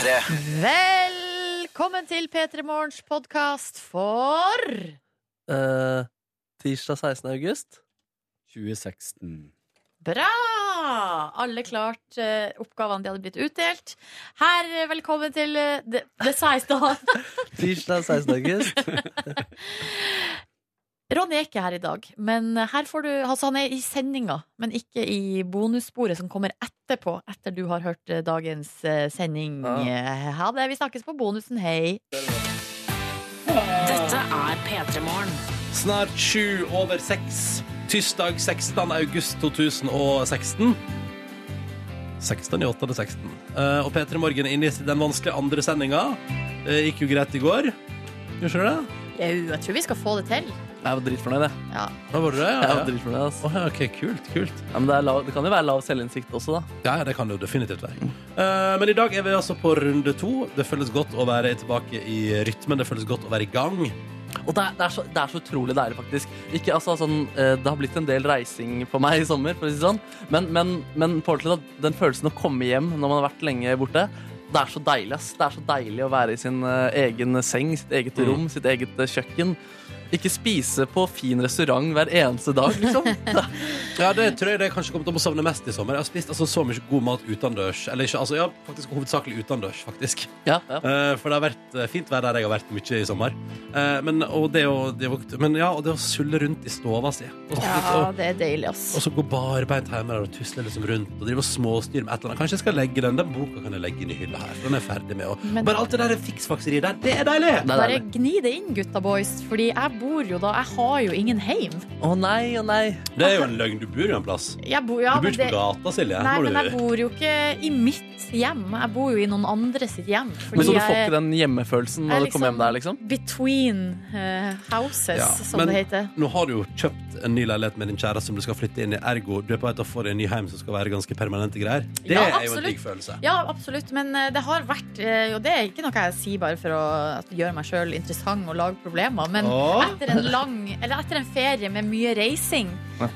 P3. Velkommen til P3 Morgens podkast for Eh, tirsdag 16. august. 2016. Bra! Alle klart. eh, oppgavene de hadde blitt utdelt. Her, eh, velkommen til eh, det, det 16. Tirsdag 16. august. Ronny er ikke her i dag, men her får du Altså, han er i sendinga, men ikke i bonussporet som kommer etterpå, etter du har hørt eh, dagens eh, sending. Ja. Ha det. Vi snakkes på bonusen. Hei. Dette er P3 Morgen. Snart sju over seks. Tirsdag 16. august 2016. 16 i 8. 16. Uh, og P3 Morgen er inne i den vanskelige andre sendinga. Uh, gikk jo greit i går. Gjorde ikke det? Jo, jeg tror vi skal få det til. Jeg var dritfornøyd, jeg. Ja. Var det? Ja, Jeg var dritfornøyd, altså. Å, ja, ok, kult, kult. ja, men det, er lav, det kan jo være lav selvinnsikt også, da. Ja, ja, det kan det jo definitivt være. Eh, men i dag er vi altså på runde to. Det føles godt å være tilbake i rytmen. Det føles godt å være i gang. Og det er, det er, så, det er så utrolig deilig, faktisk. Ikke, altså, sånn, eh, det har blitt en del reising på meg i sommer, for å si det sånn. Men, men, men på ordentlig, da, den følelsen å komme hjem når man har vært lenge borte, det er så deilig. ass. Det er så deilig å være i sin eh, egen seng, sitt eget Mm. rom, sitt eget eh, kjøkken. Ikke spise på fin restaurant hver eneste dag, liksom. Ja, det tror jeg det kanskje kommer til å savne mest i sommer. Jeg har spist altså, så mye god mat utendørs. Eller ikke, altså, ja, faktisk hovedsakelig utendørs, faktisk. ja, ja. Uh, for det har vært eh, fint vær der jeg har vært mye i sommer. Uh, men, og det å, det å, men ja, og det å sulle rundt i stova si. Og, Ja, og, det er deilig, ass. og så gå barbeint hjemme der og tusle liksom rundt og drive og småstyre med et eller annet. Kanskje jeg skal legge den. Den boka kan jeg legge inn i hylla her. Den er ferdig med. Og Men- bare alt det der fiksfakseriet der, det er deilig! Det er Bare gni det inn, gutta boys. Fordi jeg bor jo da Jeg har jo ingen heim. Å nei, å nei. Det er jo en løgn. Du bor jo en plass. Jeg bor, ja, Du bor ikke det, på gata, Silje. nei, men du- jeg bor jo ikke i mitt hjem. Jeg bor jo i noen andre sitt hjem. Men Så du får ikke den hjemmefølelsen når er du kommer hjem der, liksom? Between uh, houses, Ja, som men- det heter. Nå har du jo kjøpt en ny leilighet med din kjære som du skal flytte inn i. Ergo, du er på vei til å få deg en ny heim som skal være ganske permanente greier. Det Ja, er jo en digg følelse. Ja, absolutt. Men eh, det har vært eh, Og det er ikke noe jeg sier bare for å gjøre meg sjøl interessant og lage problemer. Men Åh. Etter en lang Eller etter en ferie med mye reising,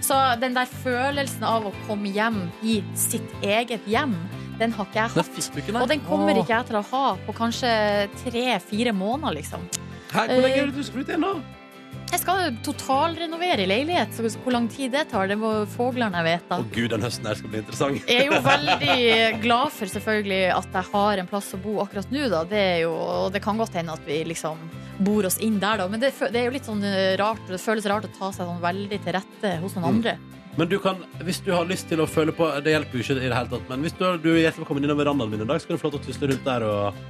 så den der følelsen av å komme hjem i sitt eget hjem, den har ikke jeg hatt. ikke. Og den kommer ikke jeg til å ha på kanskje tre-fire måneder, liksom. Her, hvor lenge er det du skal ut igjen, da? Jeg skal totalrenovere leilighet, så hvor lang tid det tar, det må fuglene vite. Å gud, den høsten her skal bli interessant. Jeg er jo veldig glad for selvfølgelig at jeg har en plass å bo akkurat nå. Da. Det, jo, det kan godt hende at vi liksom bor oss inn der, da. Men det, det er jo litt sånn rart. Det føles rart å ta seg sånn veldig til rette hos noen Mm. andre. Men du kan, hvis du har lyst til å føle på Det hjelper jo ikke i det hele tatt, men hvis du, du er hjertelig velkommen innom verandaen min en dag, så kan du få lov til å tusle rundt der og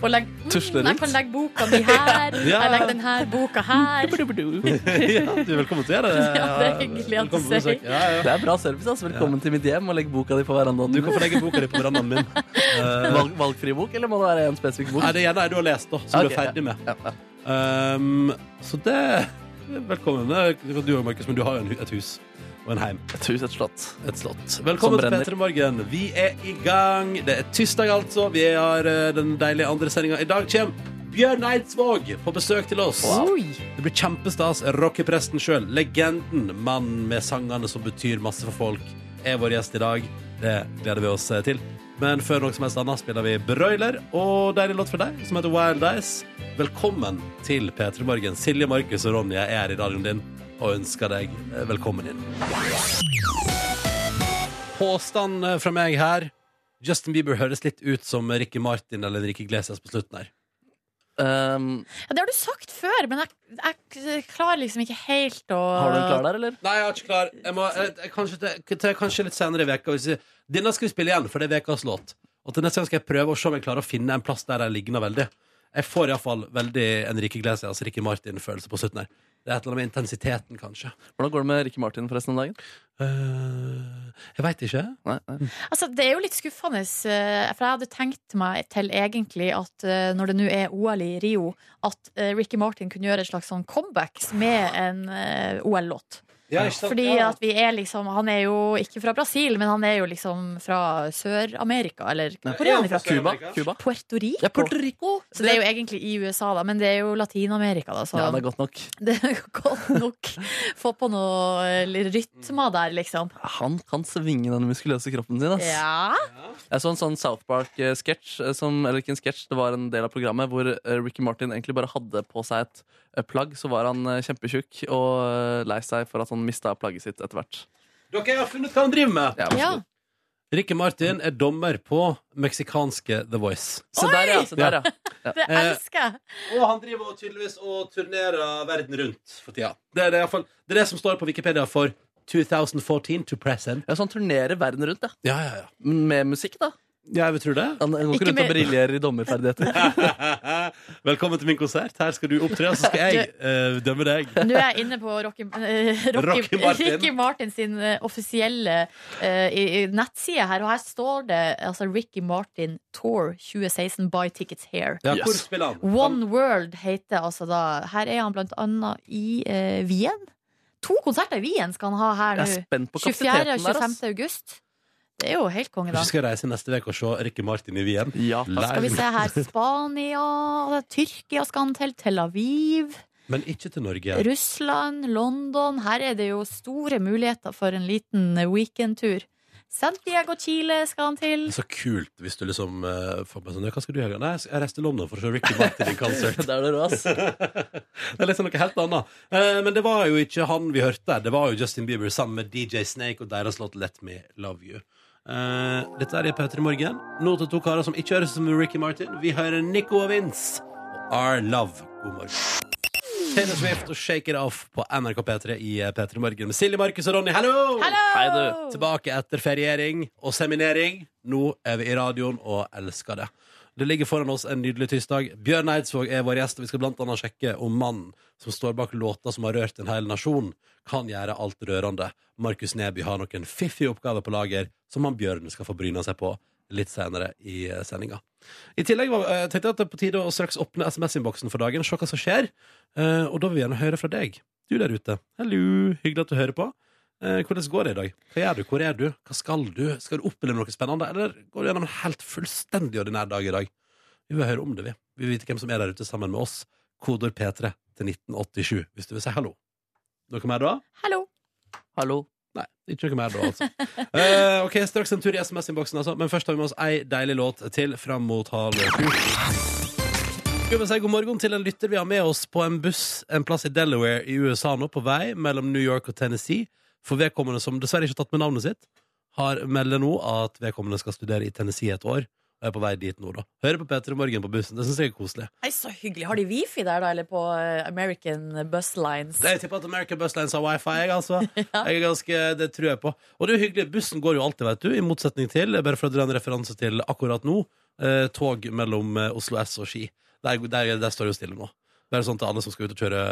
Og legge mm, Tusle jeg kan legge boka mi her. Ja. Jeg legger denne boka her. Ja, du er velkommen til å gjøre det. Ja, det er hyggelig at du sier. Ja, ja. Det er bra service. altså. Velkommen til mitt hjem og legge boka di på verandaen. Du kan få legge boka di på verandaen min. Eh, Valg, valgfri bok, eller må det være en spesifikk bok? Nei, det er gjerne ei du har lest, da, som okay, du er ferdig med. Ja, ja. Um, så det Velkommen. Du òg, Markus, men du har jo et hus og en heim. Et hus, et slott. Et slott. Velkommen til brenner. P3 Morgen. Vi er i gang. Det er tirsdag, altså. Vi har eh, den deilige andre sendinga. I dag kommer Bjørn Eidsvåg på besøk til oss. Oi. Det blir kjempestas. Rockepresten sjøl, legenden, mannen med sangene som betyr masse for folk, er vår gjest i dag. Det gleder vi oss eh, til. Men før noe som helst annet spiller vi Broiler og deilig låt for deg som heter Wild Eyes. Velkommen til P3 Morgen. Silje, Markus og Ronja er her i radioen din og ønsker deg eh, velkommen inn. Påstand eh, fra meg her. Justin Bieber høres litt ut som Ricky Martin eller Ricky Glesias på slutten her. Um, Ja, det har du sagt før, men jeg, jeg klarer liksom ikke helt å har du en klar der, eller? Nei, jeg er ikke klar. Jeg må, jeg, jeg, kanskje, til, til, kanskje litt senere i veka Denne skal vi spille igjen, for det er ukas låt. Og til neste gang skal jeg prøve å se om jeg klarer å finne en plass der jeg ligner veldig. Jeg får iallfall veldig Enrique Glesias Ricky Martin-følelse på slutten her. Det er et eller annet med intensiteten, kanskje. Hvordan går det med Ricky Martin forresten om dagen? Uh, jeg veit ikke. Nei, nei. Altså, det er jo litt skuffende, eh, for jeg hadde tenkt meg til egentlig at eh, når det nå er OL i Rio, at Ricky Martin kunne gjøre et slags sånn comeback med en OL-låt. Ja, ikke sant? Fordi at vi er liksom Han er jo ikke fra Brasil, men han er jo liksom fra Sør-Amerika. Eller hvor er han fra? Cuba. Cuba. Puerto Rico. Ja, Puerto Rico. Så det er jo egentlig i USA, da, men det er jo Latin-Amerika, da. Så Ja, det er godt nok. det er godt nok. Få på noe eh, rytmer der, liksom. Han kan svinge den muskuløse kroppen sin. Ass. Ja. Jeg så en sånn South Park-sketsj, eh, eller ikke en sketsj, det var en del av programmet hvor eh, Ricky Martin egentlig bare hadde på seg et plagg. Så var han eh, kjempetjukk og eh, lei seg for at han mista plagget sitt etter hvert. Dere har funnet hva han driver med! Ja, ja. Rikke Martin er dommer på meksikanske The Voice. Se der, ja. Se der, ja. Det Eh, elsker jeg. Og han driver tydeligvis og turnerer verden rundt for tida. Det er det, fall- det, er det som står på Wikipedia for 2014 to present. ja. Så han turnerer verden rundt, ja. Ja, ja, ja. Med musikk, da. Ja, jeg tror det. Han han går Ikke ikke rundt og briljerer i dommerferdigheter. Velkommen til min konsert. Her skal du opptre, og så skal jeg uh, dømme deg. Nå er jeg inne på Rocky, uh, Rocky, Rocky Martin. Ricky Martin sin uh, offisielle eh, i- i nettside her, og her står det altså Ricky Martin Tour 2016 Buy Tickets Here. Ja, Yes. Hvor spiller han? One World heter altså da Her er han blant annet i Wien. To konserter i Wien skal han ha her er nå. 24. kapasiteten og der, 25. august. Det er jo helt konge, da. Vi skal reise neste uke og se Ricky Martin i Wien? Ja, Da skal vi se her. Spania, Tyrkia skal han til. Tel Aviv. Men ikke til Norge. Russland, London. Her er det jo store muligheter for en liten weekendtur. Santiago Chile skal han til. Så kult hvis du liksom uh, får meg sånn Hva skal du gjøre? Nei, jeg reiser til London for å se Ricky Martin i konsert. det er det rå, det er liksom noe helt annet. Uh, men det var jo ikke han vi hørte. Det var jo Justin Bieber sammen med DJ Snake og deres låt Let Me Love You. Eh, dette er i P3 Morgen. Nå til to karer som ikke høres som Ricky Martin. Vi hører Nico og Vince og Our Love. God morgen. Taylor Swift og Shake It Off på NRK P3 i eh, P3 Morgen med Silje, Markus og Ronny. Hallo! Hallo! Hei, du. Tilbake etter feriering og seminering. Nå er vi i radioen og elsker det. Det ligger foran oss en nydelig tirsdag. Bjørn Eidsvåg er vår gjest, og vi skal blant annet sjekke om mannen som står bak låta som har rørt en hel nasjon, kan gjøre alt rørende. Markus Neby har noen fiffige oppgaver på lager som han Bjørn skal få bryne seg på litt senere i eh, sendinga. I tillegg var, jeg tenkte jeg at det er på tide å straks åpne SMS-innboksen for dagen, se hva som skjer. Eh, og da vil vi gjerne høre fra deg. Du der ute. Hallo, hyggelig at du hører på. Eh, hvordan går det i dag? Hva gjør du? Hvor er du? Hva skal du? Skal du oppleve noe spennende, eller går du gjennom en helt fullstendig ordinær dag i dag? Vi vil høre om det, vi. Vi vil vite hvem som er der ute sammen med oss. Kodord P3 til 1987, hvis du vil si hallo. Noe mer da? Hallo. Hallo. Nei, ikke noe mer da, altså. Eh, ok, straks en tur i SMS-innboksen, altså. Men først har vi med oss ei deilig låt til fram mot halv sju. Skal vi si god morgen til en lytter vi har med oss på en buss en plass i Delaware i USA nå, på vei mellom New York og Tennessee. For vedkommende som dessverre ikke har tatt med navnet sitt, har melder nå at vedkommende skal studere i Tennessee et år. Og er på vei dit nå, da. Hører på P3 Morgen på bussen. Det syns jeg er koselig. Hei, så hyggelig. Har de wifi der, da? Eller på eh, American Bus Lines? Jeg tipper at American Bus Lines har wifi, jeg, altså. Jeg er ganske, det tror jeg på. Og det er jo hyggelig. Bussen går jo alltid, vet du, i motsetning til, bare for å dra en referanse til akkurat nå, eh, tog mellom eh, Oslo S og Ski. Der, der, der står det jo stille nå. Det er sånn til alle som skal ut og kjøre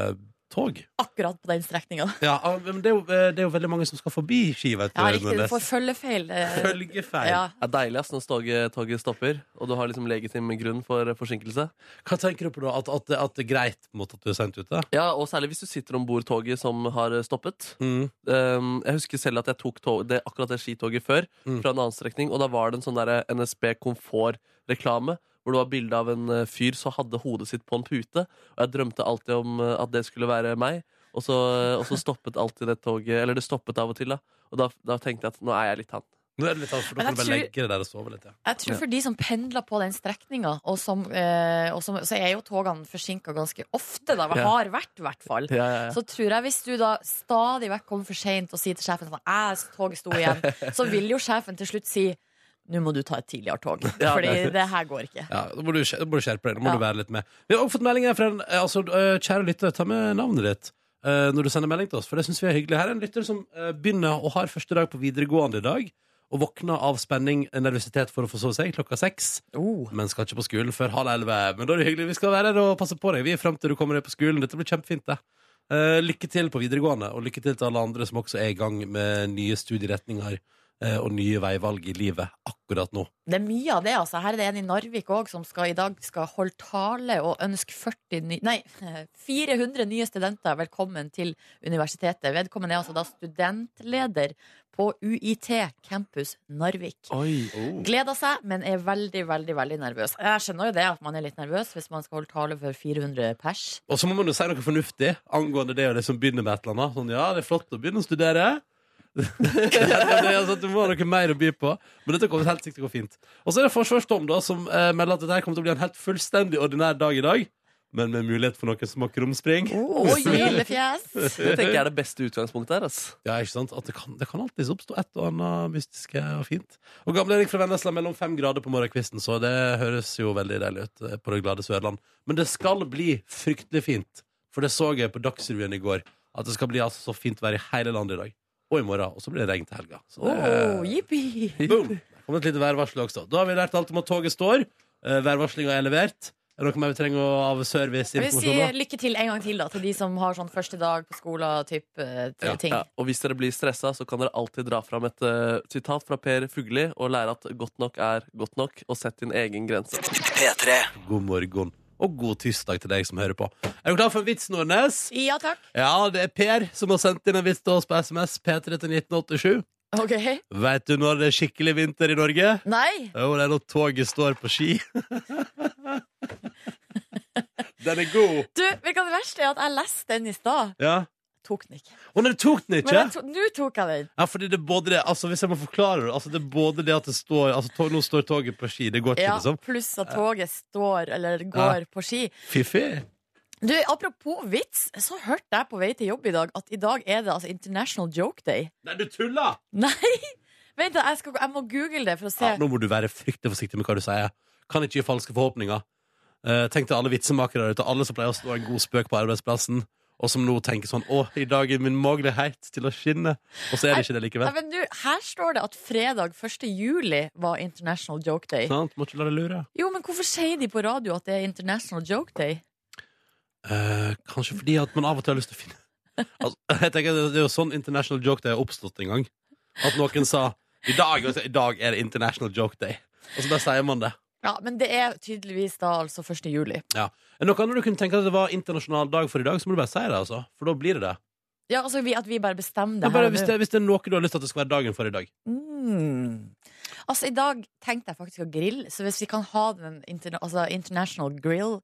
tog. Akkurat på den strekninga. Ja, ah, men det er, jo, eh, det er jo veldig mange som skal forbi Ski. Ja, riktig. Du får følgefeil. eh, Følgefeil. Ja. Det er deilig ass, når toget, toget stopper, og du har liksom legitim grunn for forsinkelse. Hva tenker du på da? At, at, at det er greit mot at du er sendt ute? Ja, Og særlig hvis du sitter om bord toget som har stoppet. Mm. Um, jeg husker selv at jeg tok tog, det, akkurat det skitoget før, Mm. fra en annen strekning, og da var det en sånn der NSB Komfort-reklame. Hvor det var bilde av en eh, fyr som hadde hodet sitt på en pute. Og jeg drømte alltid om eh, at det skulle være meg. Og så, og så stoppet alltid det toget Eller det stoppet av og til, da. Og da, da tenkte jeg at nå er jeg litt han. Er litt annet, for da kan du jeg bare tror- legge det der og sove litt. Ja. Jeg tror for de som pendler på den strekninga, og, som, eh, og som, så er jo togene forsinka ganske ofte, da. Ja. Har vært, i hvert fall. Ja, ja, ja. Så tror jeg hvis du da stadig vekk kommer for seint og sier til sjefen sånn «Æ, toget sto igjen, så vil jo sjefen til slutt si nå må du ta et tidligere tog, Ja, fordi det- det her går ikke. Ja, da må du, da må du skjerpe deg. Da må Ja. du være litt med. Vi har også fått meldinger fra en eh, altså, eh, Kjære lytter, ta med navnet ditt eh, når du sender melding til oss, for det syns vi er hyggelig. Her er en lytter som begynner og har første dag på videregående i dag. Og våkner av spenning og nervøsitet for å få sove seg klokka seks. Oh. Men skal ikke på skolen før halv elleve. Men da er det hyggelig. Vi skal være her og passe på deg. Vi er frem til du kommer deg på skolen. Dette blir kjempefint, det. Lykke til på videregående, og lykke til til alle andre som også er i gang med nye studieretninger og nye veivalg i livet akkurat nå. Det er mye av det, altså. Her er det en i Narvik òg som skal, i dag skal holde tale og ønske 40 ny, nei, 400 nye studenter velkommen til universitetet. Vedkommende er altså da studentleder på UiT campus Narvik. Oi. Gleder seg, men er veldig, veldig veldig nervøs. Jeg skjønner jo det at man er litt nervøs hvis man skal holde tale for 400 pers. Og så må man jo si noe fornuftig angående det og det som begynner med et eller annet. Sånn, ja, det er flott å begynne å studere. Det er altså at Du må ha noe mer å by på. Men dette kommer helt sikkert til å gå fint. Og så er det Forsvarstom da, som eh, melder at dette kommer til å bli en helt fullstendig ordinær dag i dag. Men med mulighet for noen små krumspring. Oh, smilefjes! Det tenker jeg er det beste utgangspunktet her. Altså. Ja, ikke sant? At det kan, det kan alltids oppstå et og annet mystisk og fint. Og gamle Erik fra Vennesla mellom fem grader på morgenkvisten, så det høres jo veldig deilig ut eh, på det glade Sørland. Men det skal bli fryktelig fint. For det så jeg på Dagsrevyen i går. At det skal bli altså så fint vær i hele landet i dag. Og i morgen. Og så blir det regn til helga. Så det, Oh, jippi! boom! Det kom et lite værvarsel også. Da har vi lært alt om at toget står. Uh, Værvarslinga er levert. Er det noe mer vi trenger av Jeg vil si lykke til en gang til da, til de som har sånn første dag på skolen-type Ja, ting. Ja, og hvis dere blir stressa, så kan dere alltid dra fram et uh, sitat fra Per Fugli og lære at godt nok er godt nok, og sett din egen grense. God morgen. Og god tirsdag til deg som hører på. Er du klar for en vits, Nordnes? Ja takk. Ja, det er Per som har sendt inn en vits til oss på SMS. P3 til 1987. Ok. Vet du når det er skikkelig vinter i Norge? Nei. Jo, det er når toget står på ski. Den er god. Du, vet du hva det verste er? At jeg leste den i stad. Ja. Tok den ikke. Å nei, du tok den Men nå to- tok jeg den. Ja, fordi det er både det Altså, hvis jeg må forklare det Altså, det er både det at det står Altså, tog, nå står toget på ski. Det går ikke, Ja, liksom. Pluss at toget står, eller går, på ski. Fiffig. Du, Apropos vits, så hørte jeg på vei til jobb i dag at i dag er det altså International Joke Day. Nei, du tuller! Nei! Vent, jeg, skal, jeg må google det for å se. Ja, nå må du være fryktelig forsiktig med hva du sier. Kan ikke gi falske forhåpninger. Uh, tenk til alle vitsemakere der ute, alle som pleier å stå en god spøk på arbeidsplassen, og som nå tenker sånn Å, i dag er min mulighet til å skinne. Og så er det ikke det Nei, likevel. men du, her står det at fredag 1. juli var International Joke Day. Sant? Må ikke la deg lure. Jo, men hvorfor sier de på radio at det er International Joke Day? Eh, kanskje fordi at man av og til har lyst til å finne altså, jeg tenker Det det er jo sånn International Joke Day har oppstått en gang. At noen sa i dag, I dag er det International Joke Day. Og så bare sier man det. Ja, Men det er tydeligvis da altså 1. juli. Er det noe annet du kunne tenke at det var internasjonal dag for i dag, så må du bare si det. altså For da blir det det. Ja, altså vi, At vi bare bestemmer det er bare, her hvis, det hvis det er noe du har lyst til at det skal være dagen for i dag. Mm. Altså, i dag tenkte jeg faktisk å grille, så hvis vi kan ha den interna altså, International Grill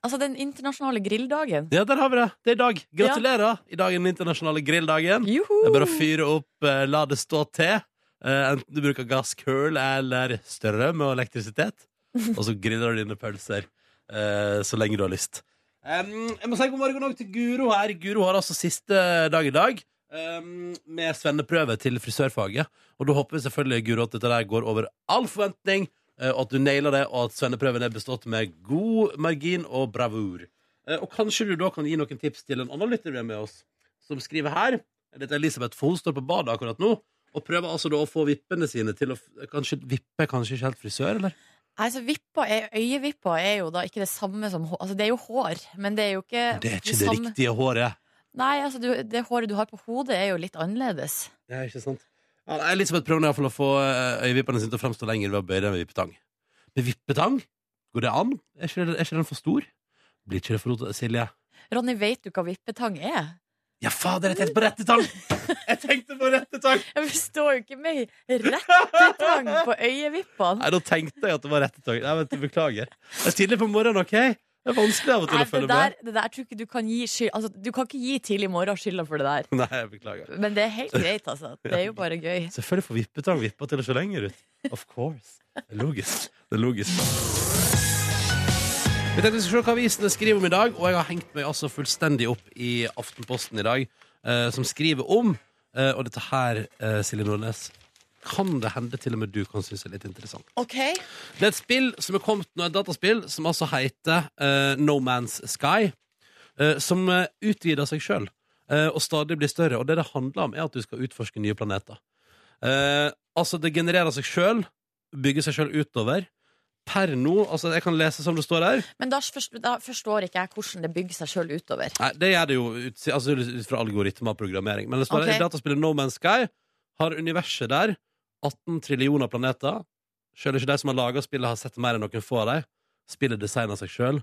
Altså den internasjonale grilldagen. Ja, der har vi det. Det er i dag. Gratulerer. I dag er den internasjonale grilldagen. Juhu! Det er bare å fyre opp, eh, la det stå til. Eh, enten du bruker gasskull eller strøm og elektrisitet. Og så griller du dine pølser eh, så lenge du har lyst. Um, jeg må si god morgen også til Guro her. Guro har altså siste dag i dag. um, med svenneprøve til frisørfaget. Og da håper vi selvfølgelig Guro, at dette der går over all forventning, eh, og at du nailer det, og at svenneprøven er bestått med god margin og bravur. Uh, og kanskje du da kan gi noen tips til en annen lytter vi har med oss, som skriver her. Dette er Elisabeth, for hun står på badet akkurat nå. Og prøver altså da å få vippene sine til å Kanskje vippe kanskje ikke helt frisør, eller? Nei, vippa er, øyevippa er jo da ikke det samme som hår. Altså, det er jo hår, men det er jo ikke Det er ikke det, samme- riktige håret. Nei, altså, du, det håret du har på hodet, er jo litt annerledes. Det er ikke sant. Ja, Elisabeth prøver i hvert fall å få eh, øyevippene sine til å fremstå lenger ved å bøye dem med vippetang. Med vippetang? Går det an? Er ikke, er ikke den for stor? Blir ikke det for rotete, Silje? Ronny, vet du hva vippetang er? Ja, fader, jeg tenkte på rette tang! Jeg tenkte på rette tang! Jeg forstår jo ikke med rettetang på øyevippene. Nei, da tenkte jeg at det var rette tang. Nei, vent, Beklager. Det er tidlig på morgenen, OK? Det er vanskelig av og til Nei, å det følge der, det der tror ikke du kan gi skyld Altså, du kan ikke gi tidlig morgen skylda for det der. Nei, jeg beklager. Men det er helt greit, altså. Det er jo bare gøy. Selvfølgelig får vippetang vippa til å se lenger ut. Of course. Det er logisk. Det er logisk. Vi tenkte vi skulle se hva avisene skriver om i dag, og jeg har hengt meg altså fullstendig opp i Aftenposten i dag, eh, som skriver om eh, Og dette her, eh, Silje Nordnes, kan det hende til og med du kan synes er litt interessant. OK. Det er et spill som er kommet nå, et dataspill, som altså heter eh, No Man's Sky. eh, som eh, utvider seg sjøl og stadig blir større. Og det det handler om, er at du skal utforske nye planeter. Eh, altså, det genererer seg sjøl, bygger seg sjøl utover. Per nå Altså, jeg kan lese som det står her. Men da, forst- da forstår ikke jeg hvordan det bygger seg sjøl utover. Nei, det gjør det jo ut, altså, ut fra algoritmer og programmering. Men det står okay. her, i dataspillet No Man's Sky har universet der 18 trillioner planeter. Selv ikke de som har laga spillet, har sett mer enn noen få av dem. Spillet designer seg sjøl,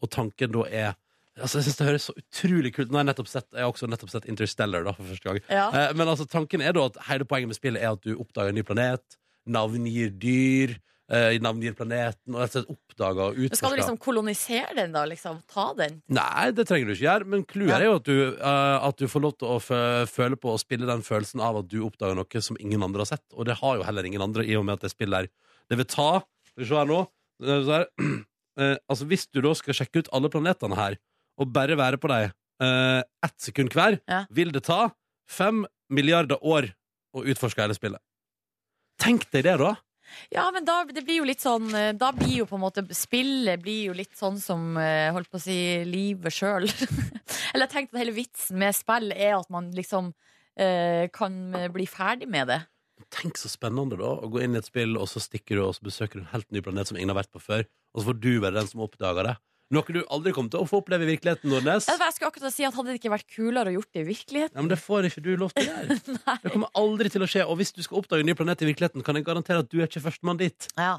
og tanken da er Altså, jeg synes Det høres så utrolig kult Nå har jeg nettopp sett Jeg har også nettopp sett Interstellar da, for første gang. Ja. Eh, men altså, tanken er da at hele poenget med spillet er at du oppdager en ny planet, navngir dyr, eh, navngir planeten, og rett og slett oppdager og Men Skal du liksom kolonisere den, da? Liksom, ta den? Nei, det trenger du ikke gjøre, men clouet er jo at du, uh, at du får lov til å føle på og spille den følelsen av at du oppdager noe som ingen andre har sett. Og det har jo heller ingen andre, i og med at det spillet her Det vil ta Skal vi se her nå. Eh, altså, hvis du da skal sjekke ut alle planetene her, og bare være på dem uh, ett sekund hver, Ja. vil det ta fem milliarder år å utforske hele spillet. Tenk deg det, da! Ja, men da, det blir jo litt sånn eh, Da blir jo på en måte spillet blir jo litt sånn som eh, Holdt på å si livet sjøl. Eller jeg tenkte at hele vitsen med spill er at man liksom eh, kan bli ferdig med det. Tenk så spennende da Å gå inn i et spill, og så stikker du og besøker en helt ny planet som ingen har vært på før. Og så får du være den som oppdager det. Noe du aldri kommer til å få oppleve i virkeligheten, Nordnes. Jeg skulle akkurat si at Hadde det ikke vært kulere å gjort det i virkeligheten? Ja, men det får ikke du lov til å. Det kommer aldri til å skje. Og hvis du skal oppdage en ny planet i virkeligheten, kan jeg garantere at du er ikke førstemann dit. Ja.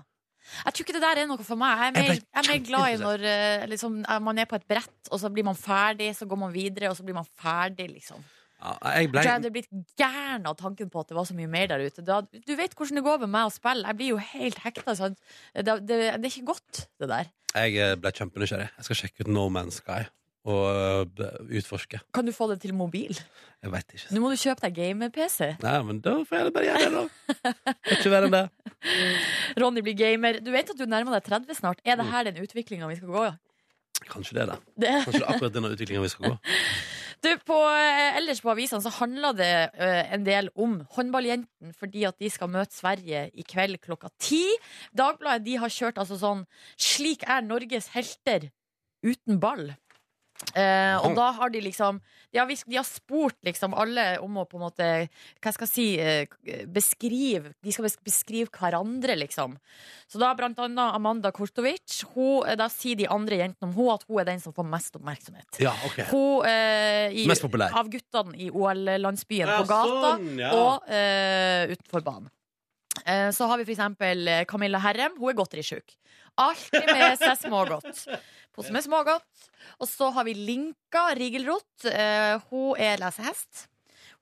Jeg tror ikke det der er noe for meg. Jeg er mer, jeg er mer glad i når eh, liksom, eh, man er på et brett, og så blir man ferdig, så går man videre, og så blir man ferdig, liksom. Ja, jeg ble, Jeg hadde blitt gæren av tanken på at det var så mye mer der ute. Du vet hvordan det går med meg å spille. Jeg blir jo helt hekta. Det, det, det er ikke godt, det der. Jeg eh, ble kjempenysgjerrig. Jeg skal sjekke ut No Man's Sky og øh, utforske. Kan du få det til mobil? Jeg veit ikke. Nå må du kjøpe deg gamer-PC. Nei, men da får jeg det bare gjøre det, da. Ikke verre enn det. Ronny blir gamer. Du vet at du nærmer deg 30 snart. Er det her den utviklinga vi skal gå? Kanskje det det. Det. Kanskje det er akkurat denne utviklinga vi skal gå. Du, på, eh, ellers på avisene så handler det eh, en del om håndballjentene, fordi at de skal møte Sverige i kveld klokka ti. Dagbladet de har kjørt altså sånn 'Slik er Norges helter uten ball'. Eh, og da har de liksom de har, de har spurt liksom alle om å på en måte Hva skal jeg si eh, Beskrive De skal beskrive hverandre, liksom. Så da blant annet Amanda Kurtovic. Hun, eh, da sier de andre jentene om hun at hun er den som får mest oppmerksomhet. Ja, ok. Hun, eh, i, Mest populær. Av guttene i OL-landsbyen Ja, på gata sånn, ja. og eh, utenfor banen. Eh, så har vi for eksempel Camilla Herrem. Hun er godterisjuk. Alltid med seg smågodt. Pose med smågodt. Og så har vi Linka Rigelrot. Eh, hun er lesehest.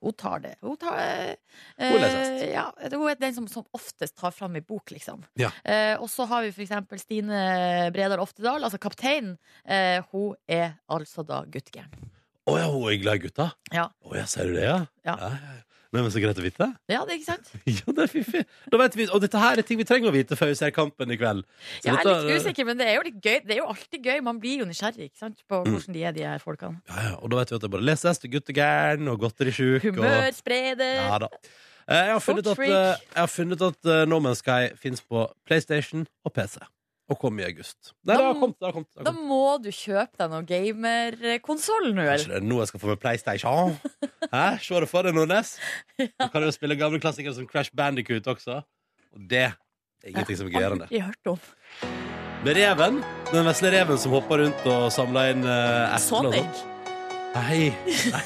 Hun tar det. Hun, tar, eh, Hun ja, hun er den som, som oftest tar fram ei bok, liksom. Ja. Eh, og så har vi for eksempel Stine Bredal Oftedal, altså kapteinen. Eh, hun er altså da guttgæren. Å ja, hun er glad i gutta? Ja. Oh, ja, ser du det, ja? Ja. Nei, men Så greit å vite. Ja, det er ikke sant? Ja, det er fiffig. Da vet vi, og dette her er ting vi trenger å vite før vi ser kampen i kveld. Så Ja, jeg er litt usikker, men det er jo litt gøy. Det er jo alltid gøy. Man blir jo nysgjerrig ikke sant? på Mm. hvordan de er, de her folkene. Ja, ja, og da vet vi at det er leses til guttegæren og godterisjuk. og- Humør, sprede. Ja da. Eh, Jeg har funnet at, eh, jeg har funnet at eh, No Man's Sky fins på PlayStation og PC. Og kom i august. Nei, det har kommet. Det har kommet, det Da har kommet. må du kjøpe deg noen gamerkonsoll nå, Kanskje det er nå jeg skal få med PlayStation? Hæ? Se det for deg, Nordnes. Du kan jo spille gamle klassikere som Crash Bandicoot også. Og det er ingenting som er gøyere enn det. Aldri hørt om. Med reven. Den vesle reven som hopper rundt og samler inn uh, epler og sånt. Nei. Nei.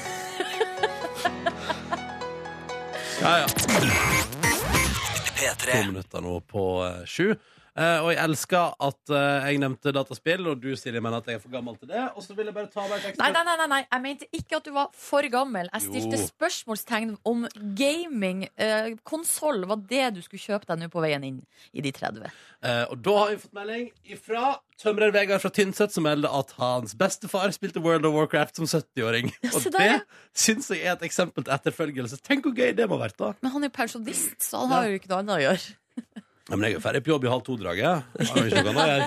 Ja, ja. To minutter nå på uh, sju. Eh, og jeg elsker at eh, jeg nevnte dataspill, og du Silje mener at jeg er for gammel til det. Og så vil jeg bare ta meg et Nei, nei, nei, nei, jeg mente ikke at du var for gammel. Jeg stilte spørsmålstegn om gaming. Uh, konsoll var det du skulle kjøpe deg nå på veien inn i de 30. Eh, og da har vi fått melding ifra tømrer Vegard fra Tynset, som melder at hans bestefar spilte World of Warcraft som 70-åring. Og det ja. syns jeg er et eksempel til etterfølgelse. Tenk hvor gøy det må ha vært, da. Men han er jo pensjonist, så han har jo ikke noe annet å gjøre. Ja, men jeg er ferdig på jobb i halv to-draget.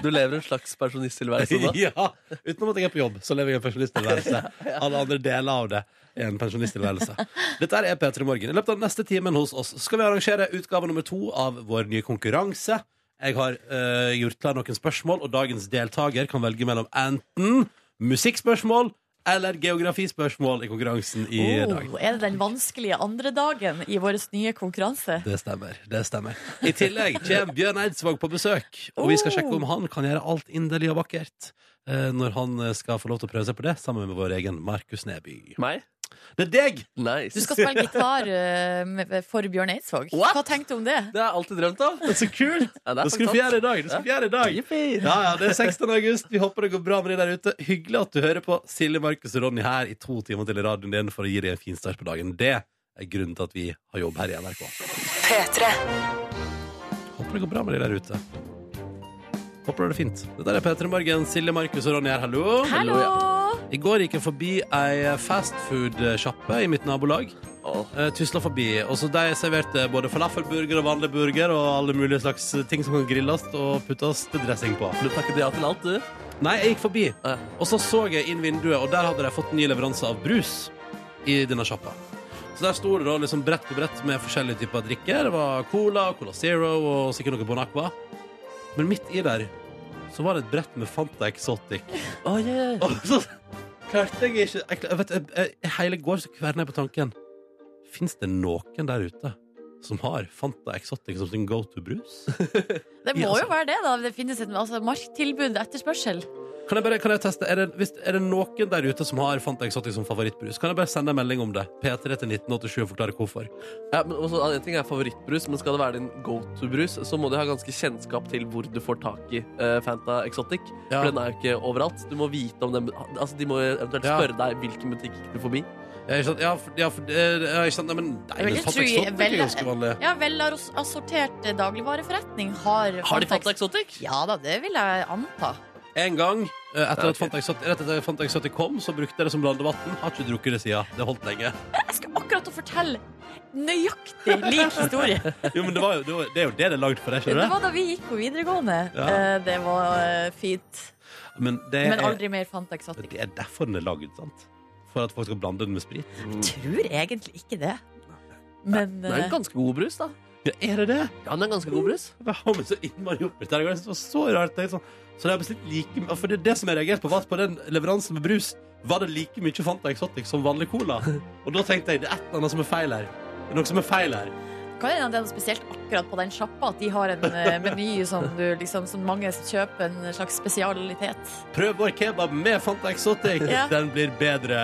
Du lever en slags pensjonisttilværelse da. ja, Utenom at jeg er på jobb, så lever jeg en pensjonisttilværelse. Alle andre deler av det er en pensjonisttilværelse. Dette er P3 Morgen. I løpet av den neste timen hos oss skal vi arrangere utgave nummer to av vår nye konkurranse. Jeg har øh, gjort klar noen spørsmål, og dagens deltaker kan velge mellom enten musikkspørsmål eller geografispørsmål i konkurransen i dag. Oh, er det den vanskelige andre dagen i vår nye konkurranse? Det stemmer. det stemmer I tillegg kommer Bjørn Eidsvåg på besøk. Og vi skal sjekke om han kan gjøre alt inderlig og vakkert eh, når han skal få lov til å prøve seg på det sammen med vår egen Markus Neby. Meg? Det er deg! Nice. Du skal spille gitar uh, med- for Bjørn Eidsvåg. What? Hva tenkte du om det? Det har jeg alltid drømt om. Det er så kult! Ja, Det skal du få gjøre i dag. Det skal gjøre i dag. Ja, ja, Det er 16. august. Vi håper det går bra med deg der ute. Hyggelig at du hører på Silje, Markus og Ronny her i to timer til i radioen din for å gi deg en fin start på dagen. Det er grunnen til at vi har jobb her i NRK. Håper det går bra med deg der ute. Håper det er fint. Dette er P3 Morgen. Silje, Markus og Ronny her. Hallo. Hallo! I går gikk jeg forbi ei fastfood-sjappe i mitt nabolag. Uh, Tusla forbi. Og så De serverte både falafelburger og vanlig burger og alle mulige slags ting som kan grilles og puttes til dressing på. Du takket ja til alt, du. Nei, jeg gikk forbi, Ja. og så så jeg inn vinduet, og der hadde de fått ny leveranse av brus i denne sjappa. Så der sto det da liksom brett på brett med forskjellige typer drikker. Det var Cola, Cola Zero og sikkert noe Bon Aqua. Men midt i der så var det et brett med Fanta Exotic. Oh, yeah. Og så klarte jeg ikke jeg, vet, jeg, jeg, Hele går så kverner jeg på tanken. Fins det noen der ute som har Fanta Exotic som sin go to-brus? Det må altså. jo være det, da. Det finnes et altså, marktilbud, etterspørsel. Kan jeg bare kan jeg teste, er det, hvis, er det noen der ute som har Fanta Exotic som favorittbrus? Kan jeg bare sende en melding om det? P3 til 1987 og forklare hvorfor. Ja, men også, en ting er favorittbrus, men skal det være din go to-brus, så må du ha ganske kjennskap til hvor du får tak i uh, Fanta Exotic. Ja. For den er jo ikke overalt. Du må vite om den Altså, De må eventuelt Ja. spørre deg hvilken butikk gikk får forbi. Ja, ikke sant? Ja, for, ja, for, eh, ja, ikke sant? Nei, men, nei, men Exotic er vel- ganske vanlig. Ja, velassortert dagligvareforretning har Har de Fanta Exotic? Ja da, det vil jeg anta. En gang eh, etter at. Fanta Exotic, rett etter at Fanta Exotic kom, så brukte jeg det som blandevann. Har ikke drukket det siden. Det holdt lenge. Jeg skal akkurat å fortelle nøyaktig lik historie. Jo, men det, var jo, det, var, det er jo det det er lagd for deg, Det skjønner du? var da vi gikk på videregående. Ja. Eh, Det var eh, fint. Men det Men er, aldri mer Fanta Exotic. det er derfor den er lagd, sant? For at folk skal blande den med sprit. Jeg Tror egentlig ikke det. Men Det er eh, en ganske god brus, da. Ja, er det det? Ja, den er ganske god brus. Jeg har meg så innmari opp i dette. Jeg synes Det var så rart. Det er sånn, så det er bestilt like For det er det som jeg reagerte på, var at på den leveransen med brus var det like mye Fanta Exotic som vanlig cola. Og da tenkte jeg det er et eller annet som er feil her. Det er noe som er feil her. Kan hende det er noe spesielt akkurat på den sjappa at de har en eh, meny som, liksom, som mange kjøper en slags spesialitet. Prøv vår kebab med Fanta Exotic. Ja. Den blir bedre.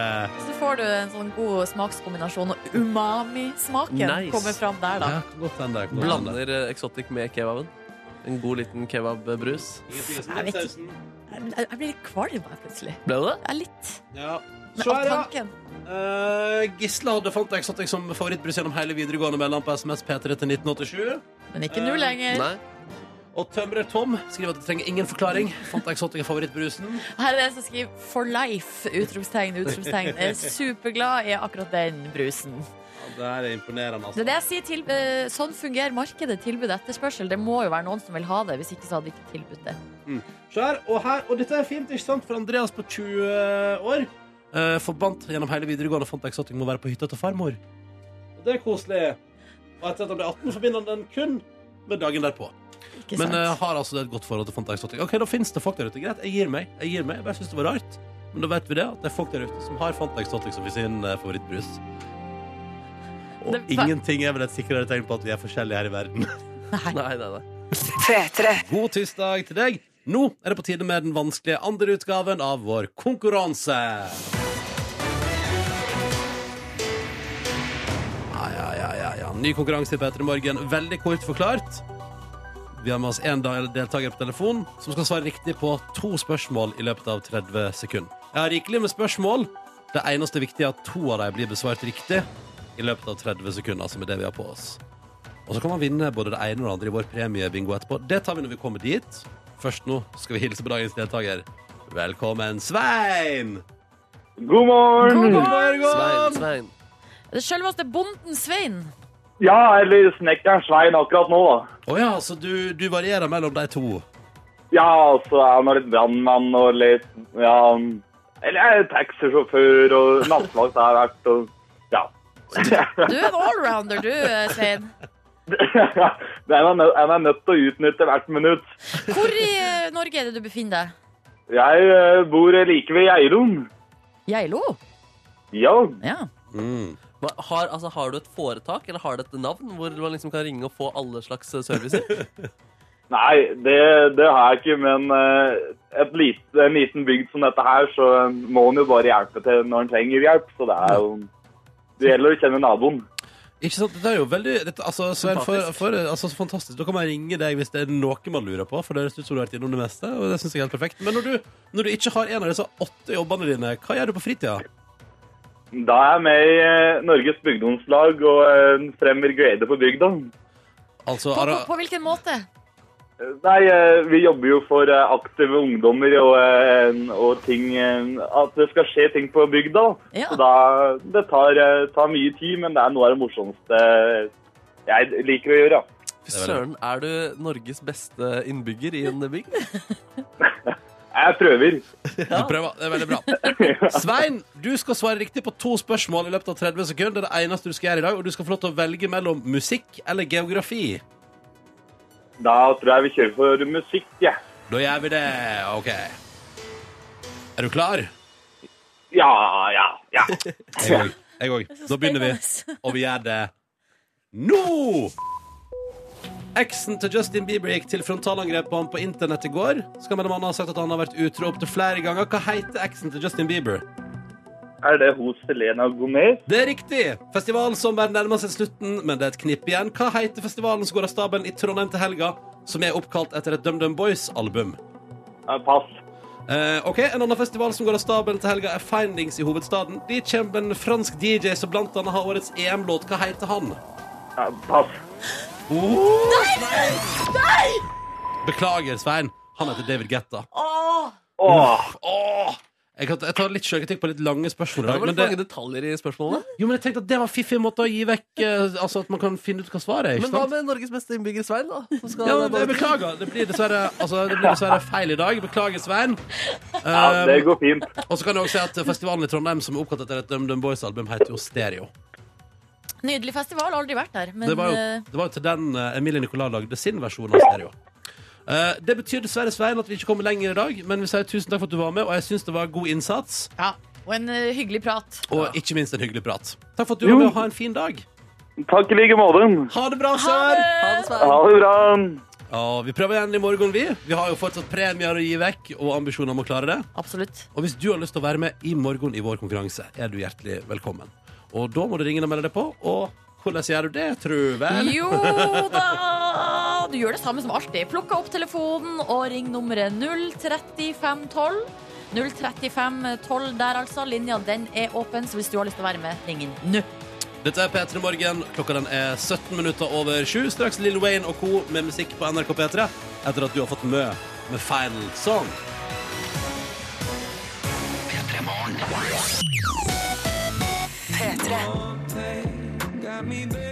Så får du en sånn god smakskombinasjon, og umami-smaken Nice. kommer fram der, da. Ja, kan. Blander eh, Exotic med kebaben. En god liten kebabbrus. Jeg. Jeg jeg blir litt kvalm plutselig. Ble det det? Ja, litt Ja. Så er det. Eh, Gisle hadde Fanta deg som favorittbrus gjennom hele videregående mellom på SMS P3 til 1987. Men ikke nå lenger. Nei. Og Tømrer Tom skriver at det trenger ingen forklaring. Fant Exotic er favorittbrusen. Her er det en som skriver 'for life'. Utropstegn, utropstegn. Jeg er superglad i akkurat den brusen. Ja, det er imponerende, Det altså. er det jeg sier til, eh, Sånn fungerer markedet. Tilbud etterspørsel. Det må jo være noen som vil ha det. Hvis ikke så hadde de ikke tilbudt det. Så her, og her, og dette er fint, ikke sant? For Andreas på 20 år eh, forbandt gjennom hele videregående Fanta Exotic må være på hytta til farmor. Og det er koselig. Og etter at han ble 18, forbinder han den kun med dagen derpå. Ikke Men eh, har altså et godt forhold til Fanta Exotic. Ok, Da finnes det folk der ute. Greit, jeg gir meg. Jeg gir meg. Jeg bare synes det var rart. Men da vet vi det, at det er folk der ute som har Fanta Exotic som sin uh, favorittbrus. Og Det ingenting er vel et sikrere tegn på at vi er forskjellige her i verden. Nei. Nei, nei, nei. God tirsdag til deg. Nå er det på tide med den vanskelige andre utgaven av vår konkurranse. Ny konkurranse i P3 Morgen. Veldig kort forklart. Vi har med oss en deltaker på telefon som skal svare riktig på to spørsmål i løpet av 30 sekunder. Jeg har rikelig med spørsmål. Det eneste viktige er at to av dem blir besvart riktig i løpet av 30 sekunder, som er det vi har på oss. Og så kan man vinne både det ene og det andre i vår premiebingo etterpå. Det tar vi når vi kommer dit. Først nå skal vi hilse på dagens deltaker. Velkommen, Svein! God morgen! God morgen! Svein! Svein. Det selveste bonden Svein. Ja, eller snekkeren Svein akkurat nå, da. Å ja, så du, du varierer mellom de to. Ja, altså, er har litt brannmann og litt Ja Eller jeg er taxisjåfør og nattevakt har jeg vært og Ja. Du er en allrounder, du, Svein. Jeg er nødt til å utnytte hvert minutt. Hvor i eh, Norge er det du befinner deg? Jeg eh, bor like ved Geilo. Geilo? Ja. Ja. Mm. Har, altså, har du et foretak, eller har du et navn hvor man liksom kan ringe og få alle slags eh, servicer? Nei, det, det har jeg ikke, men eh, et lite, en liten bygd som dette her, så må en jo bare hjelpe til når en trenger hjelp. Så det er jo Det gjelder å kjenne naboen. Ikke sant? Det er jo veldig dette, altså, Svein, for, for, altså, så fantastisk. Da kan man ringe deg hvis det er noe man lurer på. For det høres ut som du har vært innom det meste. Og det synes jeg er helt perfekt Men når du, når du ikke har en av disse åtte jobbene dine, hva gjør du på fritida? Da er jeg med i eh, Norges bygdomslag og eh, fremmer glede på bygda. Altså, På, på, på hvilken måte? Nei, eh, vi jobber jo for aktive ungdommer og, og ting At det skal skje ting på bygda. Ja. Så da Det tar, tar mye tid, men det er noe av det morsomste jeg liker å gjøre. Fy søren, er du Norges beste innbygger i en bygd? Jeg prøver. Du prøver. Det er veldig bra. Svein, du skal svare riktig på to spørsmål i løpet av 30 sekunder. Det er det eneste du skal gjøre i dag. Og du skal få lov til å velge mellom musikk eller geografi. Da tror jeg vi kjører for musikk, jeg. Da gjør vi det. OK. Er du klar? Ja, ja, ja. Jeg òg. Da begynner vi. Og vi gjør det nå! Eksen til Justin Bieber gikk til frontalangrep på ham på internett i går. Skal mellom annet ha sagt at han har vært utro opptil flere ganger. Hva heter eksen til Justin Bieber? Er det hos Selena Gomez? Det er riktig! Festivalen som bare nærmer seg slutten, men det er et knipp igjen. Hva heter festivalen som går av stabelen i Trondheim til helga, som er oppkalt etter et DumDum Boys-album? Pass. Eh, ok, En annen festival som går av stabelen til helga, er Findings i hovedstaden. De kommer en fransk DJ som blant annet har årets EM-låt. Hva heter han? Ja, nei! Beklager, Svein. Han heter David Guetta. Åh, Åh, Åh! Jeg, kan, jeg tar litt sjølkritikk på litt lange spørsmål. Det var Men, det, mange detaljer i spørsmålene. jo, men jeg tenkte at det var en fiffig måte å gi vekk eh, Altså at man kan finne ut hva svaret er. Ikke Men hva med Norges beste innbygger, Svein? da? Skal Ja, men jeg beklager. Det blir dessverre, altså, det blir dessverre feil i dag. Beklager, Svein. ja, det Um, går fint. og så kan jeg også si at festivalen i Trondheim som er oppkalt etter et DumDum Boys-album, heter jo Stereo. Nydelig festival, aldri vært der. Men Det var jo, eh, det var jo til den eh, Emilie Nicolas lagde sin versjon av Stereo. Eh, det betyr dessverre, Svein, at vi ikke kommer lenger i dag, men vi sier tusen takk for at du var med, og jeg syns det var god innsats. ja. Og en eh, hyggelig prat. Og ikke minst en hyggelig prat. Takk for at du var med, og ha en fin dag. Takk i like måte. Ha det bra, Ha sør! det! Ha det, Ha det bra. Ja, vi prøver igjen i morgen, vi. Vi har jo fortsatt premier å gi vekk, og ambisjoner om å klare det. Absolutt. Og hvis du har lyst til å være med i morgen i vår konkurranse, er du hjertelig velkommen. Og da må du ringe og melde deg på. Og hvordan gjør du det, tru vel? Jo da! Du gjør det samme som alltid. Plukka opp telefonen og ring nummeret 03512. 03512 der, altså. Linja den er åpen, så hvis du har lyst til å være med, ring inn nå. Dette er P3 Morgen. Klokka den er 17 minutter over 7. Straks Lill Wayne og co. med musikk på NRK P3 etter at du har fått mø med Final Song.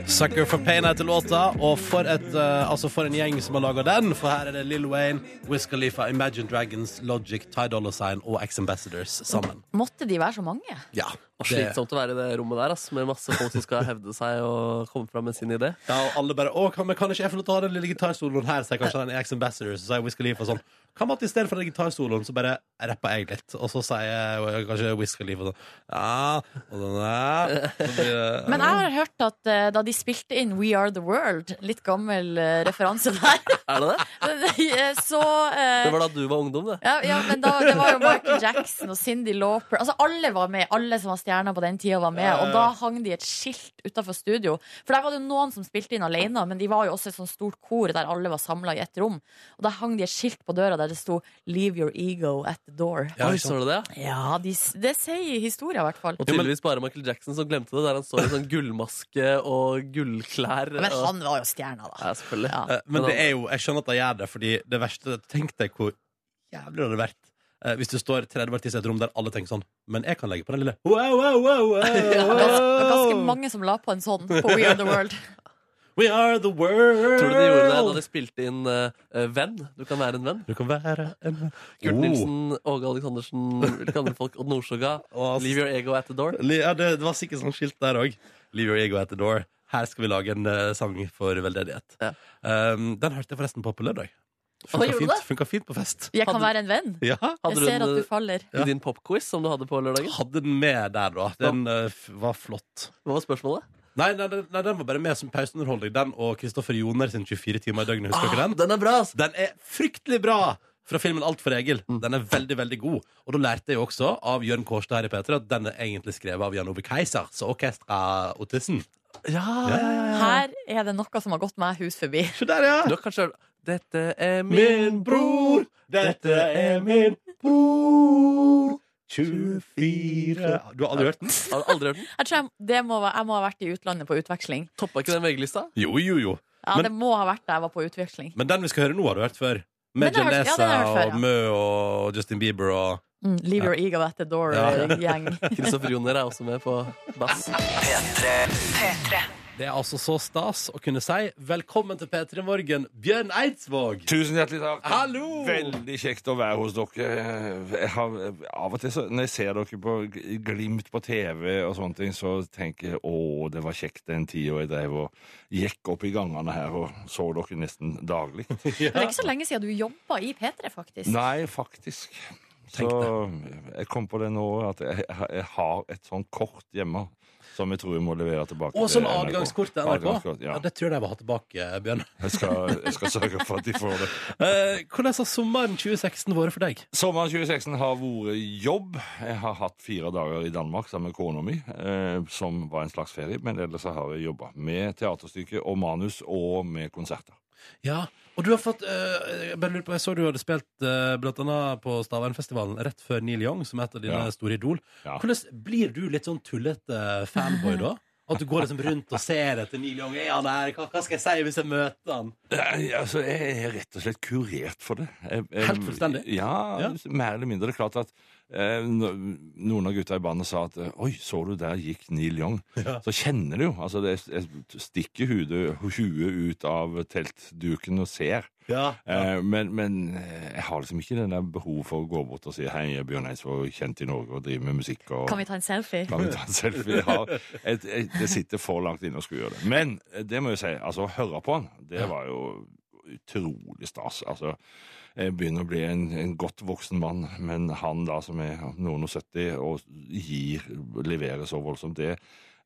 Sucker for Pain heter låta, og for, et, uh, altså for en gjeng som har laga den. For her er det Lill Wayne, Wiz Khalifa, Imagine Dragons, Logic, Ty Dolla Sign og Ex-Ambassadors sammen. Måtte de være så mange? Ja, Og det- Slitsomt å være i det rommet der, ass, med masse folk som skal hevde seg og komme fram med sin idé. Ja, og alle bare Å, kan, men kan ikke jeg få lov til å ha den lille gitarsoloen her? Sier kanskje den Ex Ambassadors, så sier Wiz Khalifa sånn Kan man at i stedet for den gitarsoloen, så bare rapper jeg litt? Og så sier jeg kanskje Wiz og sånn Ja, og sånn ja. så blir det- Men jeg har hørt at eh, da de spilte inn We Are The World, litt gammel eh, referanse der, Er det det? så uh, Det var da du var ungdom, det. ja, ja, men da, det var jo Michael Jackson og Cindy Lauper. Altså Alle var med, alle som var stjerner på den tida var med. Og da hang de et skilt utafor studio. For der var det jo noen som spilte inn alene, men de var jo også et sånt stort kor der alle var samla i ett rom. Og da hang de et skilt på døra der det sto 'Leave your ego at the door'. Ja, Oi, så du det? ja? Ja, de, det sier historia, i hvert fall. Og tydeligvis bare Michael Jackson som glemte det, der han står i sånn gullmaske og gullklær. Men han var jo stjerna, da. Ja, selvfølgelig. Ja. Eh, Men det er jo Jeg skjønner at han gjør det, fordi det verste Tenk deg hvor jævlig det hadde vært. eh, hvis du står 30 artister i et rom der alle tenker sånn Men jeg kan legge på den lille wow, wow, wow, wow, Det var ganske, ganske mange som la på en sånn på We Are The World. We are the world. Tror du de gjorde det da de spilte inn eh, Venn? Du kan være en venn. Du kan være en Kurt Oh. Nilsen, Åge Aleksandersen, hvilke andre folk? Odd Nordstoga. Leave your ego at the door. Ja, det, det var sikkert sånn skilt der òg. Leave your ego at the door. Her skal vi lage en uh, sang for veldedighet. Ja. Um, den hørte jeg forresten på på lørdag. Funka fint, det? funka fint på fest. Jeg kan Hadde- være en venn. Ja, Hadde Jeg ser den, at du faller. i din popquiz som du hadde på lørdagen? Hadde den med der, da. Den uh, var flott. Hva var spørsmålet? Nei, nei, nei, den var bare med som pauseunderholdning. Den og Kristoffer Joner sin 24 timer i døgnet. Husker dere den? Den er bra! ass. Den er fryktelig bra! fra filmen Alt for Egil. Mm. Den er veldig, veldig god. Og da lærte jeg jo også av Jørn Kårstad her i P3 at den er egentlig skrevet av Jan Ove Keisers Orkestra Ottesen. Ja, ja, ja, ja. Her er det noe som har gått meg hus forbi. Se der, ja! Du kanskje Dette er min, Min bror, dette er min bror. 24 Du har aldri hørt den? Har du aldri hørt den? Jeg tror jeg, det må, være- jeg må ha vært i utlandet på utveksling. Toppa ikke den VG-lista? Jo, jo, jo. Ja, Men- Det må ha vært da jeg var på utveksling. Men den vi skal høre nå, har du hørt før. Med Den har jeg hørt- ja, Janessa den har jeg hørt før, og Mø og Justin Bieber og Mm, leave your ego at the door-gjeng. Kristoffer Joner er også med på bass. Det er altså så stas å kunne si velkommen til P3 Morgen, Bjørn Eidsvåg. Tusen hjertelig takk. Hallo! Veldig kjekt å være hos dere. Jeg har, av og til så, når jeg ser dere på Glimt på TV, og sånne ting, så tenker jeg å, det var kjekt den tida jeg drev og gikk opp i gangene her og så dere nesten daglig. ja. det er ikke så lenge siden du jobba i P3, faktisk. Nei, faktisk. Så jeg kom på det nå at jeg, jeg har et sånt kort hjemme som jeg tror vi må levere tilbake. Og som adgangskort til NRK. Adgangskort, Ja. ja. Det tror jeg de vil ha tilbake, Bjørn. Jeg skal, jeg skal sørge for at de får det. Eh, hvordan har sommeren 2016 vært for deg? Sommeren 2016 har vært jobb. Jeg har hatt fire dager i Danmark sammen med kona mi, eh, som var en slags ferie. Men ellers har jeg jobba med teaterstykke og manus og med konserter. Ja, og du har fått eh, Jeg bare lurer på, jeg så du hadde spilt eh, blant annet på Stavernfestivalen rett før Neil Young, som er et av dine Ja. store idol. Ja. Hvordan Blir du litt sånn tullete fanboy da? At du går liksom rundt og ser etter Neil Young? Er han? Hva, hva skal jeg si hvis jeg møter han? Nei, altså, jeg er rett og slett kurert for det. Jeg, jeg, Helt fullstendig? Ja, Ja. mer eller mindre. Det er klart at noen av gutta i bandet sa at Oi, så du der gikk Neil Young? Ja. Så kjenner du jo. Altså, det, jeg stikker hudet, huet ut av teltduken og ser. Ja, Eh, men, men eh, jeg har liksom ikke den der behov for å gå bort og si hei, jeg er Bjørn Eidsvåg, kjent i Norge og driver med musikk. Og, Kan vi ta en selfie? Kan vi ta en selfie? Ja, jeg, jeg, det sitter for langt inne å skulle gjøre det. Men eh, det må jeg si, altså å høre på han, det var jo utrolig stas. Altså, begynner å bli en, en godt voksen mann, men han da som er noen og 70 og gir, leverer så voldsomt, det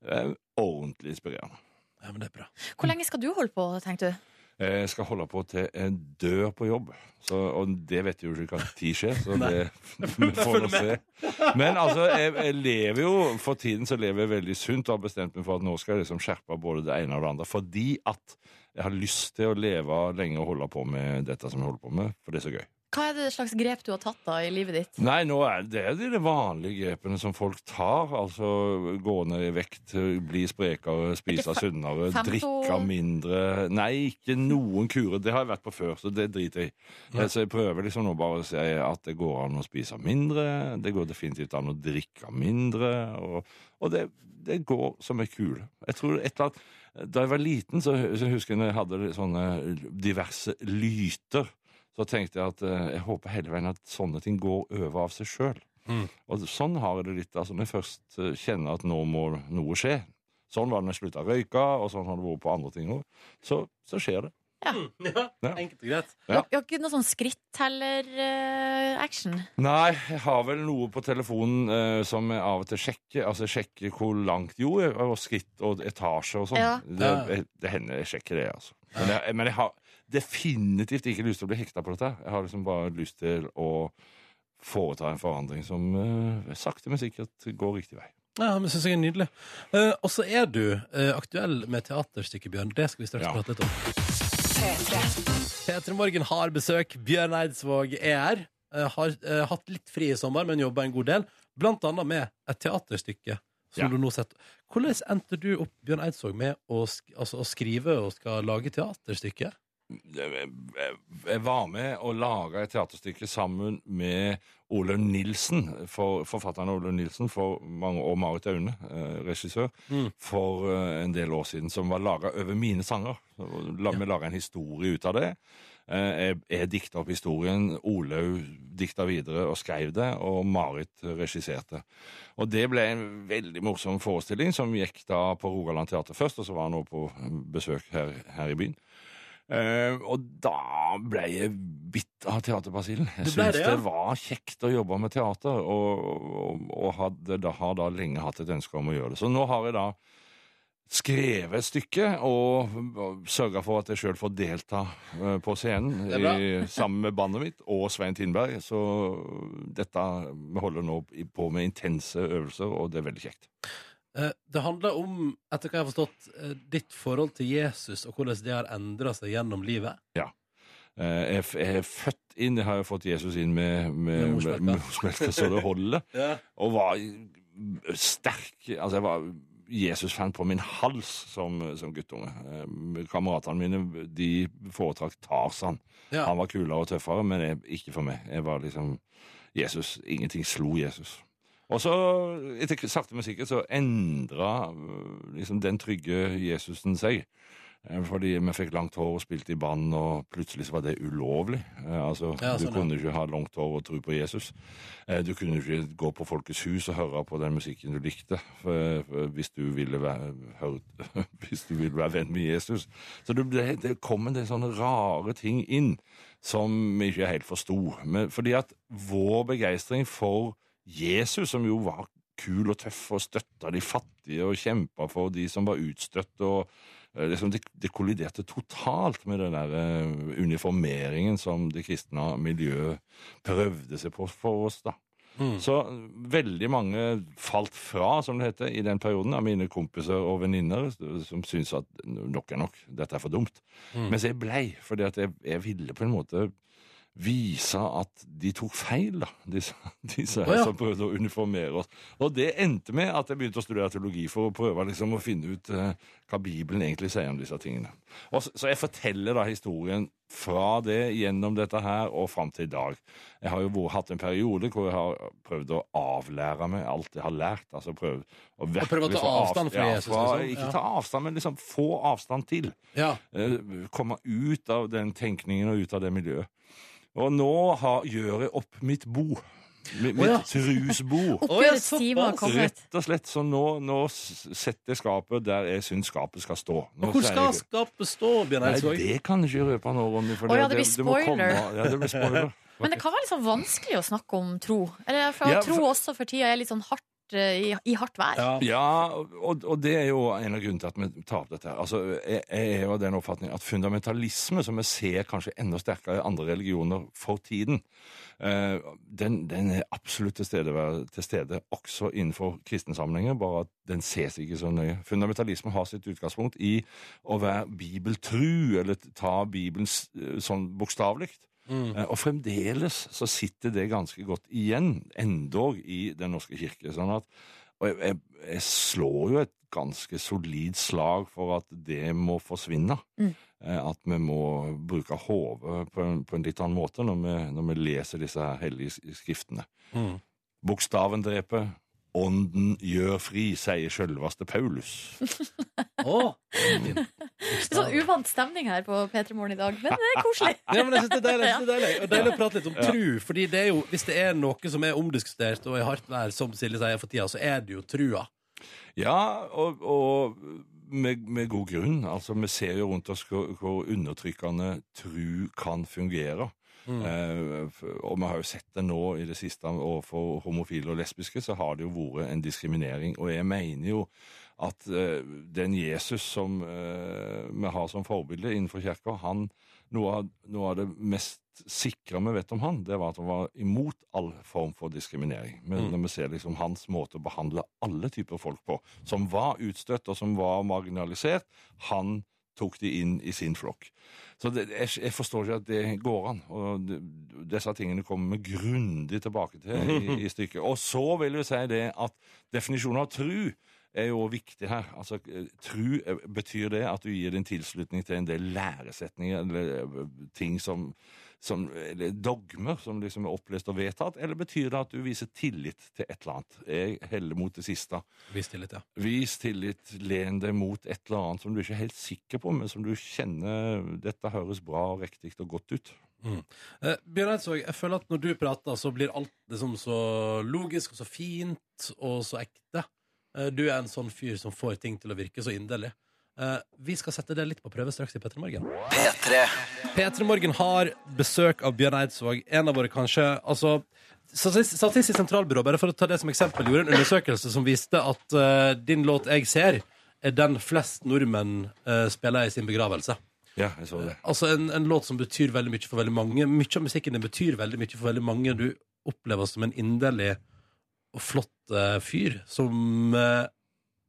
er ordentlig inspirerende. ja, men det er bra. Hvor lenge skal du holde på, tenkte du? Jeg skal holde på til jeg dør på jobb. Så, og det vet jeg jo ikke hva tid skjer, så det vi får vi se. Men altså, jeg, jeg lever jo For tiden så lever jeg veldig sunt og har bestemt meg for at nå skal jeg liksom skjerpe både det ene og det andre. Fordi at jeg har lyst til å leve lenge og holde på med dette som jeg holder på med, for det er så gøy. Hva er det slags grep du har tatt da i livet ditt? Nei, nå er det de vanlige grepene som folk tar. Altså gå ned i vekt, bli sprekere, spise sunnere, drikke mindre Nei, ikke noen kurer. Det har jeg vært på før, så det driter jeg i. Ja. Så jeg prøver liksom nå bare å si at det går an å spise mindre. Det går definitivt an å drikke mindre. Og, og det, det går som en kule. Jeg tror et eller annet Da jeg var liten, så, husker jeg når jeg hadde sånne diverse lyter så tenkte jeg at eh, jeg håper hele veien at sånne ting går over av seg sjøl. Mm. Og sånn har jeg det litt. altså Når jeg først eh, kjenner at nå må noe skje. Sånn var det når jeg slutta å røyke, og sånn har det vært på andre ting òg. Så, så skjer det. Ja, Ja. Enkelt og greit. Ja. Du har ikke noe sånn skritteller-action? Nei, jeg har vel noe på telefonen eh, som jeg av og til sjekker. Altså sjekker hvor langt Jo, og skritt og etasje og sånn. Ja. Det, jeg- det hender jeg sjekker det, altså. Men jeg, men jeg har definitivt ikke lyst til å bli hekta på dette. Jeg har liksom bare lyst til å foreta en forandring som eh, sakte, men sikkert går riktig vei. Ja, men synes jeg er nydelig. Eh, og så er du eh, aktuell med teaterstykket, Bjørn. Det skal vi straks Ja. prate litt om. P3 Morgen har besøk. Bjørn Eidsvåg er her. Eh, har eh, hatt litt fri i sommer, men jobba en god del. Blant annet med et teaterstykke. Som Ja. du nå setter. Hvordan endte du opp, Bjørn Eidsvåg, med å, sk altså, å skrive og skal lage teaterstykke? Jeg var med og laga et teaterstykke sammen med Olaug Nilsen, for, forfatteren Olaug Nilsen for mange, og Marit Aune, eh, regissør, Mm. for eh, en del år siden, som var laga over mine sanger. La, La, Vi laga en historie ut av det. Eh, jeg jeg dikta opp historien, Olaug dikta videre og skrev det, og Marit regisserte. Og det ble en veldig morsom forestilling som gikk da på Rogaland Teater først, og så var han også på besøk her, her i byen. Eh, og da ble jeg bitt av teaterbasillen. Jeg Du syntes det, ja? det var kjekt å jobbe med teater, og, og, og hadde, da, har da lenge hatt et ønske om å gjøre det. Så nå har jeg da skrevet et stykke og, og sørga for at jeg sjøl får delta uh, på scenen i, sammen med bandet mitt og Svein Tindberg. Så dette Vi holder nå på med intense øvelser, og det er veldig kjekt. Eh, Det handler om, etter hva jeg har forstått, eh, ditt forhold til Jesus og hvordan det har endra seg gjennom livet. Ja. Jeg, er født inn, jeg har jo fått Jesus inn med, med, Med med så det holder. Ja. og var sterk Altså, jeg var Jesus-fan på min hals som, som guttunge. Eh, Kameratene mine de foretrakk Tarzan. Ja. Han var kulere og tøffere, men jeg, ikke for meg. Jeg var liksom Jesus. Ingenting slo Jesus. Og så, etter sakte, men sikkert, så endra øh, liksom den trygge Jesusen seg. Eh, Fordi vi fikk langt hår og spilte i band, og plutselig så var det ulovlig. Eh, Altså, Ja, sånn, Du kunne ikke ha langt hår og tro på Jesus. Eh, Du kunne ikke gå på Folkets hus og høre på den musikken du likte, for, for hvis, du ville være, hørt, hvis du ville være venn med Jesus. Så det, det, det kom en del sånne rare ting inn som vi ikke helt forsto. Men Fordi at vår begeistring for Jesus, som jo var kul og tøff og støtta de fattige og kjempa for de som var utstøtt og eh, liksom det, det kolliderte totalt med den der eh, uniformeringen som det kristne miljøet prøvde seg på for oss. da. Mm. Så veldig mange falt fra, som det heter, i den perioden av mine kompiser og venninner som syntes at nok er nok, dette er for dumt. Mm. Mens jeg blei, fordi at jeg, jeg ville på en måte vise at de tok feil, da, disse, disse Å, ja. som prøvde å uniformere oss. Og det endte med at jeg begynte å studere teologi for å prøve liksom, å finne ut eh, hva Bibelen egentlig sier om disse tingene. Og så, så jeg forteller da historien fra det gjennom dette her og fram til i dag. Jeg har jo vært, hatt en periode hvor jeg har prøvd å avlære meg alt jeg har lært. altså prøvd å virkelig prøve å ta avstand fra ja, Jesus, fra- liksom. Ikke ta avstand, men liksom få avstand til. Ja. Eh, komme ut av den tenkningen og ut av det miljøet. Og nå har, gjør jeg opp mitt bo. Mitt, Å, ja. trusbo. Oppgjørets time har kommet. Rett og slett. Så nå, nå setter jeg skapet der jeg syns skapet skal stå. Nå Hvor skal jeg- skapet stå, Bjørn Eidsvåg? det kan jeg ikke røpe nå, Ronny. For Å, ja, det blir spoiler. komme- Ja, det blir spoiler. Men det kan være litt sånn vanskelig å snakke om tro. Eller for Ja, tro også for tida er litt sånn hardt i, i hardt vær. Ja. Ja, og, og det er jo en av grunnene til at vi tar opp dette. her. Altså, jeg, jeg er jo av den oppfatning at fundamentalisme, som vi ser kanskje enda sterkere i andre religioner for tiden, eh, den, den er absolutt til stede, til stede også innenfor kristne sammenhenger, bare at den ses ikke så nøye. Fundamentalisme har sitt utgangspunkt i å være bibeltru, eller ta Bibelen sånn bokstavelig. Mm. Og fremdeles så sitter det ganske godt igjen, endog i Den norske kirke. sånn at og jeg, jeg, jeg slår jo et ganske solid slag for at det må forsvinne. Mm. Eh, At vi må bruke hodet på, en- på en litt annen måte når vi, når vi leser disse her hellige skriftene. Mm. Bokstaven dreper, ånden gjør fri, sier sjølveste Paulus. Det er sånn uvant stemning her på P3 Morgen i dag, men det er koselig. Ja, men jeg synes det er deilig, synes det er deilig. Og deilig å prate litt om tru. Fordi det er jo, hvis det er noe som er omdiskutert og i hardt vær, som Silje sier for tida, så er det jo trua. Ja, og, og med, med god grunn. Altså, Vi ser jo rundt oss hvor, hvor undertrykkende tru kan fungere. Mm. Eh, og vi har jo sett det nå i det siste overfor homofile og lesbiske, så har det jo vært en diskriminering. Og jeg mener jo at eh, den Jesus som eh, vi har som forbilde innenfor kirka, han noe av, noe av det mest sikre vi vet om han, det var at han var imot all form for diskriminering. Men Mm. når vi ser liksom hans måte å behandle alle typer folk på, som var utstøtt og som var marginalisert, han tok de inn i sin flokk. Så det, jeg, jeg forstår ikke at det går an. Og det, disse tingene kommer vi grundig tilbake til i, i stykket. Og så vil jeg si det at definisjonen av tru er jo viktig her. Altså, Tru eh, betyr det at du gir din tilslutning til en del læresetninger eller eh, ting som, som eller dogmer som liksom er opplest og vedtatt, eller betyr det at du viser tillit til et eller annet? Jeg heller mot det siste. Vis tillit, ja. Vis tillit, len deg mot et eller annet som du ikke er helt sikker på, men som du kjenner dette høres bra og riktig og godt ut. Eh, Bjørn Eidsvåg, jeg føler at når du prater, så blir alt liksom så logisk og så fint og så ekte. Eh, du er en sånn fyr som får ting til å virke så inderlig. Eh, vi skal sette det litt på prøve straks i P3 Morgen. P3 Morgen har besøk av Bjørn Eidsvåg, en av våre kanskje altså, Statistisk sentralbyrå bare for å ta det som eksempel, gjorde en undersøkelse som viste at uh, din låt 'Jeg ser' er den flest nordmenn uh, spiller i sin begravelse. Ja, jeg så det. Altså en, en låt som betyr veldig mye for veldig mange. Mye av musikken din betyr veldig mye for veldig mange. Du opplever som en inderlig og flott fyr som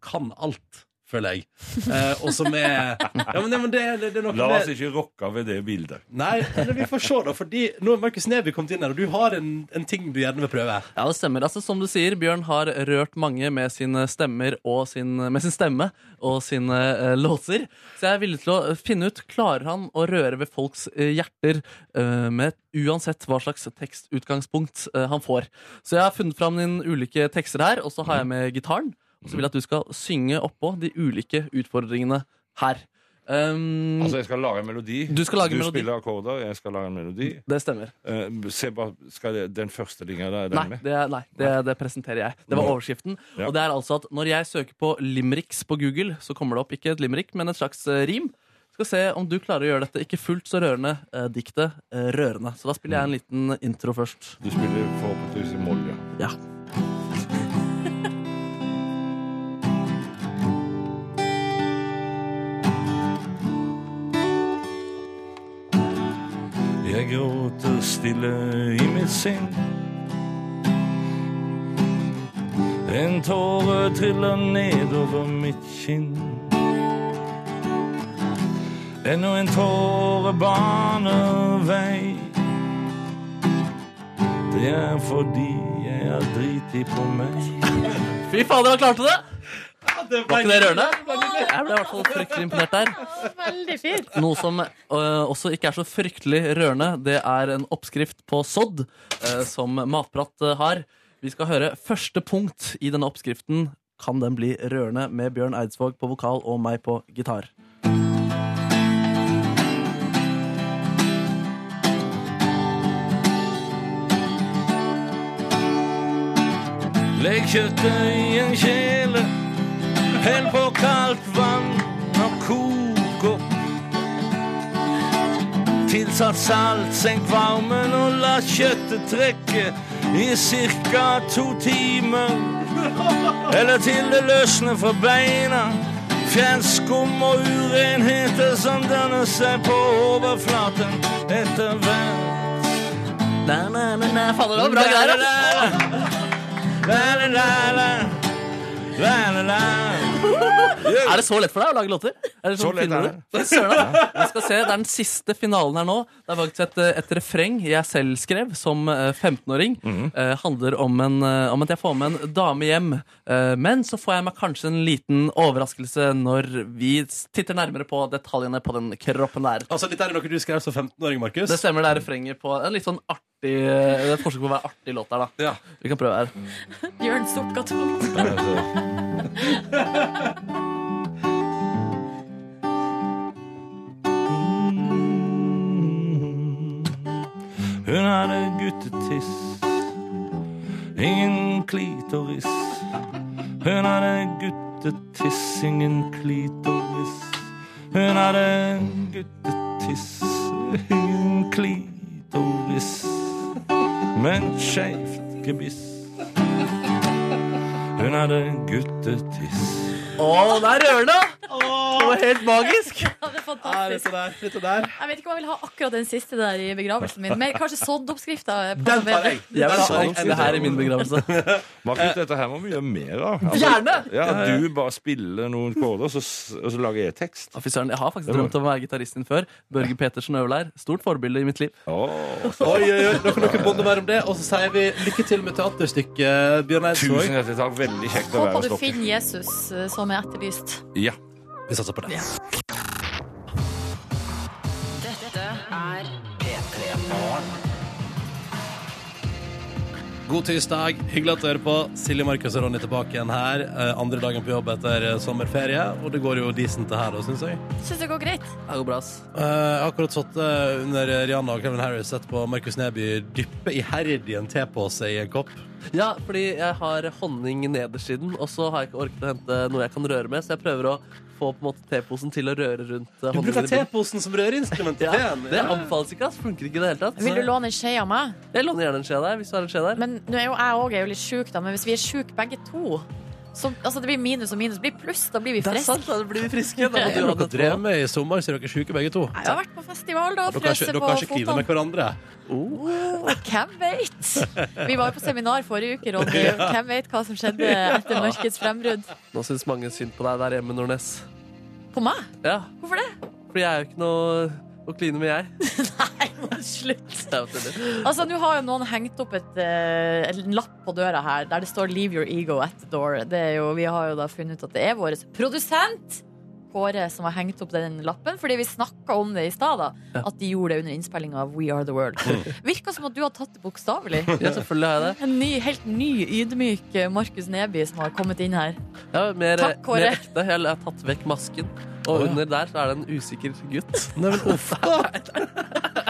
kan alt, føler jeg. Eh, og som er Ja, men, ja, men det, det, det er noe La med oss ikke rocke ved det bildet. Nei, eller vi får se, da. Fordi nå er Markus Neby kommet inn her, og du har en, en ting du gjerne vil prøve. Ja, det stemmer. Altså, som du sier, Bjørn har rørt mange med sine stemmer og sin, med sin stemme og sine eh, låser. Så jeg er villig til å finne ut klarer han å røre ved folks eh, hjerter eh, med uansett hva slags tekstutgangspunkt eh, han får. Så jeg har funnet fram dine ulike tekster her, og så har jeg med gitaren. Og så vil jeg at du skal synge oppå de ulike utfordringene her. Um, Altså, jeg skal lage en melodi. Du skal lage du melodi. spiller akkorder, jeg skal lage en melodi. det stemmer. Uh, se bare, skal det, Den første linja der, er den Nei, med? det, nei det, det presenterer jeg. Det var overskriften. Ja. Og det er altså at når jeg søker på limericks på Google, så kommer det opp ikke et limerick, men et slags eh, rim. Skal se om du klarer å gjøre dette ikke fullt så rørende eh, diktet eh, rørende. Så da spiller jeg en liten intro først. Du spiller forhåpentligvis i moll, ja. Ja. Gråter stille i mitt sinn. En tåre triller nedover mitt kinn. Ennå en tåre baner vei. Det er fordi jeg er driti på meg. Fy fader, han klarte det! Det Var ikke det rørende? Jeg ble i hvert fall fryktelig imponert der. Veldig fint. Noe som øh, også ikke er så fryktelig rørende, det er en oppskrift på sodd øh, som Matprat øh, har. Vi skal høre første punkt i denne oppskriften. Kan den bli rørende med Bjørn Eidsvåg på vokal og meg på gitar? Legg kjøttet i en kjele, hell på kaldt vann og kok opp. Tilsatt salt, senk varmen og la kjøttet trekke i cirka to timer. Eller til det løsner fra beina. Fjern skum og urenheter som danner seg på overflaten etter hvert. Fader, det var bra greier. da. Er det så lett for deg å lage låter? Er det Så lett er det. Søren, da. Skal se, Det er den siste finalen her nå. Det er faktisk et, et refreng jeg selv skrev som eh, 15-åring. eh, handler om, en, eh, om at jeg får med en dame hjem. Eh, men så får jeg meg kanskje en liten overraskelse når vi titter nærmere på detaljene på den kroppen der. Altså, Dette er noe du skrev som 15-åring, Markus. Det stemmer, det er refrenget på en litt sånn artig Det er et forsøk på å være artig låt der, da. Ja. Vi kan prøve her. Bjørn sukka tungt. Hun hadde guttetiss, ingen klitoris. Hun hadde guttetiss, ingen klitoris. Hun hadde guttetiss, ingen klitoris. Men skeivt gebiss. Hun hadde guttetiss. Å, det er! Det var helt magisk. Ja, det er Ja, fantastisk. dette der, dette der. Jeg vet ikke om jeg vil ha akkurat den siste der i begravelsen min. Men kanskje såddoppskrifta. Den tar jeg. Jeg vil ha alt det her i min begravelse. Markus, dette her må vi gjøre mer av. Altså, Gjerne! Ja, du bare spiller noen koder, og, og så lager jeg tekst. Fy Jeg har faktisk drømt om å være gitarist din før. Børge Petersen Øverleir. Stort forbilde i mitt liv. Oh. Oi, oi, oi, Nå kan dere bonde mer om det. Og så sier vi lykke til med teaterstykket, Bjørn Eidsvåg. tusen hjertelig takk. Veldig kjekt å være Håper du finner Jesus eh, som er etterlyst. Ja. Vi satser på det. Dette er P3 God tirsdag. Hyggelig at du hører på. Silje, Markus og Ronny tilbake igjen her. Eh, andre dagen på jobb etter eh, sommerferie. Og det går jo decent det her, da, syns jeg. Syns det går greit. Det går bra, ass. Eh, Jeg har akkurat satt under Rihanna og Kevin Harris sett på Markus Neby dyppe iherdig en tepose i en kopp. Ja, fordi jeg har honning nederst i den, og så har jeg ikke orket å hente noe jeg kan røre med, så jeg prøver å få på en måte teposen til å røre rundt eh, Du bruker honningen. i teposen som røreinstrument Ja, det anbefales ikke, ass. Funker ikke i det hele tatt. Vil du låne en skje av meg? Jeg låner gjerne en skje der, hvis du har en skje der. Men nå er jo jeg òg litt sjuk, da. Men hvis vi er sjuke begge to, Så, altså, det blir minus og minus. Det blir pluss, da blir vi friske. Det er sant, da blir vi friske. Da må Ja. du ha Dere det drev med i sommer, så er dere syke begge to. Jeg har vært på festival, da. Dere har ikke, dere på har ikke klinet med hverandre. Oh, hvem vet? Vi var jo på seminar forrige uke, Ronny. Hvem vet hva som skjedde etter mørkets frembrudd? Nå syns mange synd på deg der hjemme, Nordnes. På meg? Ja, Hvorfor det? Fordi jeg er jo ikke noe å kline med, jeg. Slutt. Altså, Nå har jo noen hengt opp et, eh, en lapp på døra her der det står 'Leave your ego at the door'. Det er jo, vi har jo da funnet ut at det er vår produsent Kåre som har hengt opp den lappen, fordi vi snakka om det i stad. da, At de gjorde det under innspillinga av We Are The World. Virka som at du har tatt det bokstavelig. Ja, selvfølgelig har jeg det. En ny, helt ny, ydmyk eh, Markus Neby som har kommet inn her. Ja, mer, Takk, Kåre. mer ekte. Jeg har tatt vekk masken. Og Å, ja. under der så er det en usikker gutt. Nei, men uff da!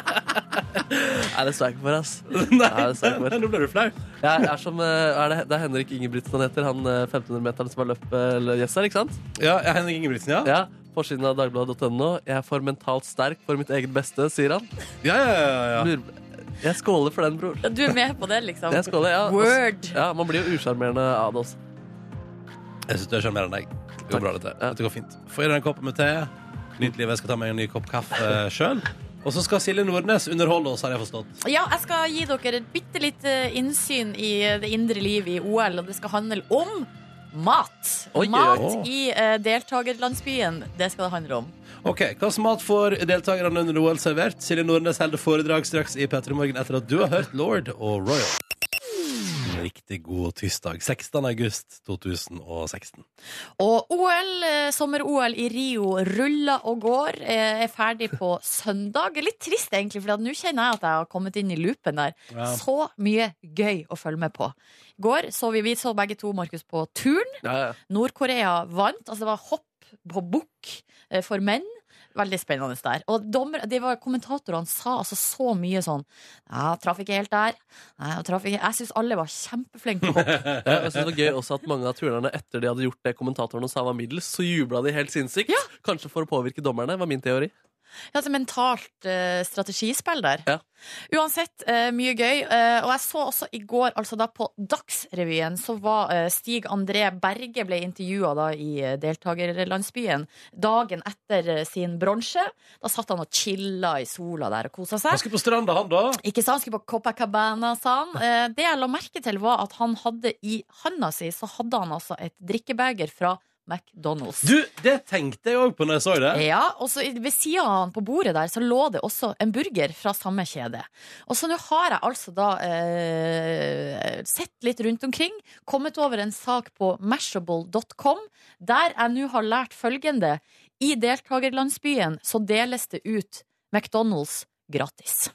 Nei, det står jeg ikke for, ass. Nei, Nei, for. nå ble du flau. Jeg er som, eh, er det, det er Henrik Ingebrigtsen han heter, han eh, 1500-meteren som har løpt gjest her, ikke sant? Ja, jeg er Henrik Ingebrigtsen, ja? Ja, Forsiden av dagbladet.no. Jeg er for mentalt sterk for mitt eget beste, sier han. Ja, ja, ja, ja. Jeg skåler for den, bror. Du er med på det, liksom? Jeg skåler, ja. Word. Ja, Man blir jo usjarmerende av det også. Jeg syns du er sjarmerende. jeg. Det går bra, dette. Ja. Dette går fint. Få i deg en kopp med te. Nyt livet. Jeg skal ta meg en ny kopp kaffe sjøl. Og så skal Silje Nordnes underholde oss, har jeg forstått. Ja, jeg skal gi dere et bitte lite innsyn i det indre livet i OL, og det skal handle om mat. Oi, mat mat i uh, deltakerlandsbyen. Det skal det handle om. Ok, Hva slags mat får deltakerne under OL servert? Silje Nordnes holder foredrag straks i P3 Morgen etter at du har hørt Lord og Royal. Riktig god tirsdag. 16. august 2016. Og OL, eh, sommer-OL i Rio ruller og går. eh, Er ferdig på søndag. Litt trist, egentlig, for nå kjenner jeg at jeg har kommet inn i loopen der. Ja. Så mye gøy å følge med på. I går så vi, vi så begge to, Markus, på turn. Ja, ja. Nord-Korea vant. Altså det var hopp på bukk eh, for menn. Veldig spennende der. Og dommer, de var, kommentatorene sa altså så mye sånn Ja, traff ikke helt der. Nei, traff ikke. Jeg syns alle var kjempeflinke på hopp. Jeg synes det var gøy også at mange av turnerne etter de hadde gjort det kommentatorene sa var middels, så jubla de helt sinnssykt. Ja. Kanskje for å påvirke dommerne, var min teori. Ja, altså mentalt eh, strategispill der. Ja. Uansett, eh, mye gøy. Eh, og jeg så også i går, altså da på Dagsrevyen, så var eh, Stig André Berge ble intervjua da i eh, deltakerlandsbyen dagen etter eh, sin bronse. Da satt han og chilla i sola der og kosa seg. Han skulle på stranda, han, da. Ikke sant, han skulle på Copacabana, sa han. Eh, det jeg la merke til, var at han hadde i handa si så hadde han altså et drikkebeger fra McDonald's. Du, det tenkte jeg òg på når jeg så det. Ja, og så ved siden av han på bordet der så lå det også en burger fra samme kjede. Og så nå har jeg altså da eh, sett litt rundt omkring, kommet over en sak på mashable.com, der jeg nå har lært følgende. I deltakerlandsbyen så deles det ut McDonald's gratis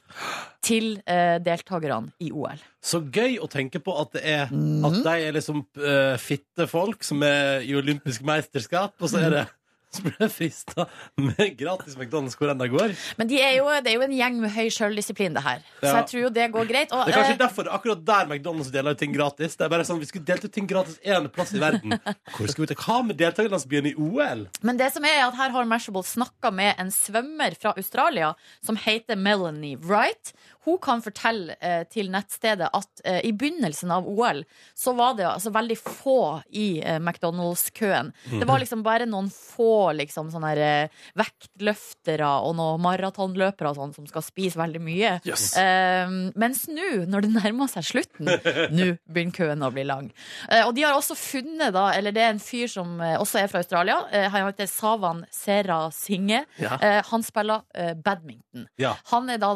til eh, deltakerne i OL. Så gøy å tenke på at det er Mhm. At de er liksom eh, fitte folk som er i olympisk mesterskap, og så er det så ble jeg frista med gratis McDonald's hvor enn det går. Men de er jo, det er jo en gjeng med høy sjøldisiplin, det her. Så jeg tror jo det går greit. Og, Det er kanskje eh, derfor akkurat der McDonald's deler ut ting gratis. Det er bare sånn, Vi skulle delt ut ting gratis én plass i verden. Hvor skal vi ta Hva med deltakerlandsbyen i OL? Men det som er at her har Mashable snakka med en svømmer fra Australia som heter Melanie Wright. Hun kan fortelle eh, til nettstedet at eh, i begynnelsen av OL så var det altså veldig få i eh, McDonald's-køen. Det var liksom bare noen få liksom sånne her, eh, vektløftere og noen maratonløpere og sånn som skal spise veldig mye. Eh, mens nå, når det nærmer seg slutten, nå begynner køen å bli lang. Uh, og de har også funnet, da, eller det er en fyr som eh, også er fra Australia. Han heter Savan Sera Singe. Ja. Han spiller badminton. Ja. Han er da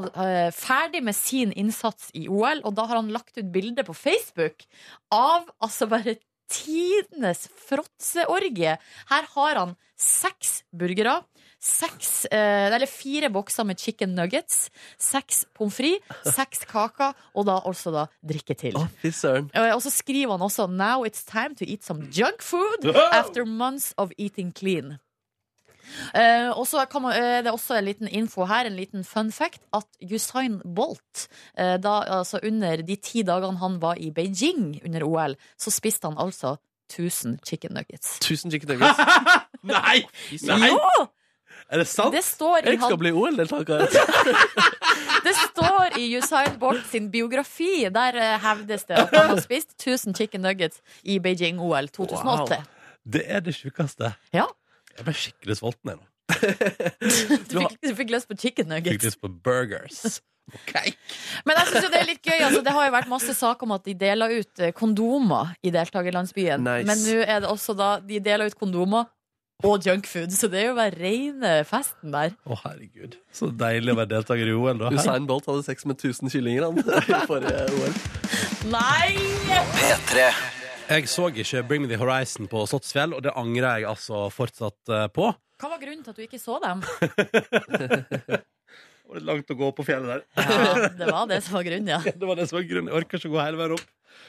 ferdig med sin innsats i OL, og da har han lagt ut bilde på Facebook av altså bare tidenes fråtseorgie. Her har han seks burgere. Seks, eh, eller fire bokser med chicken nuggets, seks pommes frites, seks kaker, og da også da drikke til. Eh, Og så skriver han også Now it's time to eat some junk food after months of eating clean. Eh, og så kan man, eh, det er også en liten info her, en liten fun fact, at Usain Bolt, uh, da, altså under de ti dagene han var i Beijing under OL, så spiste han altså 1000 chicken nuggets. Tusen chicken nuggets. Nei! Nei! Jo! Er det sant? Det står i, Jeg skal han, bli OL-deltaker. det står i Usain Bolt sin biografi. Der hevdes det at han har spist 1000 chicken nuggets i Beijing-OL 2008. Det er det sjukeste. Ja. Jeg ble skikkelig sulten nå. Du fikk, du fikk lyst på chicken Fikk nuggets. lyst på burgers. Okay. Men jeg synes jo det er litt gøy. Altså, det har jo vært masse saker om at de deler ut eh, kondomer i deltakerlandsbyen. Nice. Men nå er det også da De deler ut kondomer og junkfood, så det er jo bare reine festen der. Å, herregud. Så deilig å være deltaker i OL, da. Usain Bolt hadde sex med 1000 kyllinger han, i forrige OL. Nei! Jeg så ikke Bring Me The Horizon på Slottsfjell, og det angrer jeg altså fortsatt eh, på. Hva var grunnen til at du ikke så dem? Det var litt langt å gå på fjellet der. Ja, det var det som var grunnen, ja. Det var det som var grunnen. Jeg orker ikke å gå hele veien opp.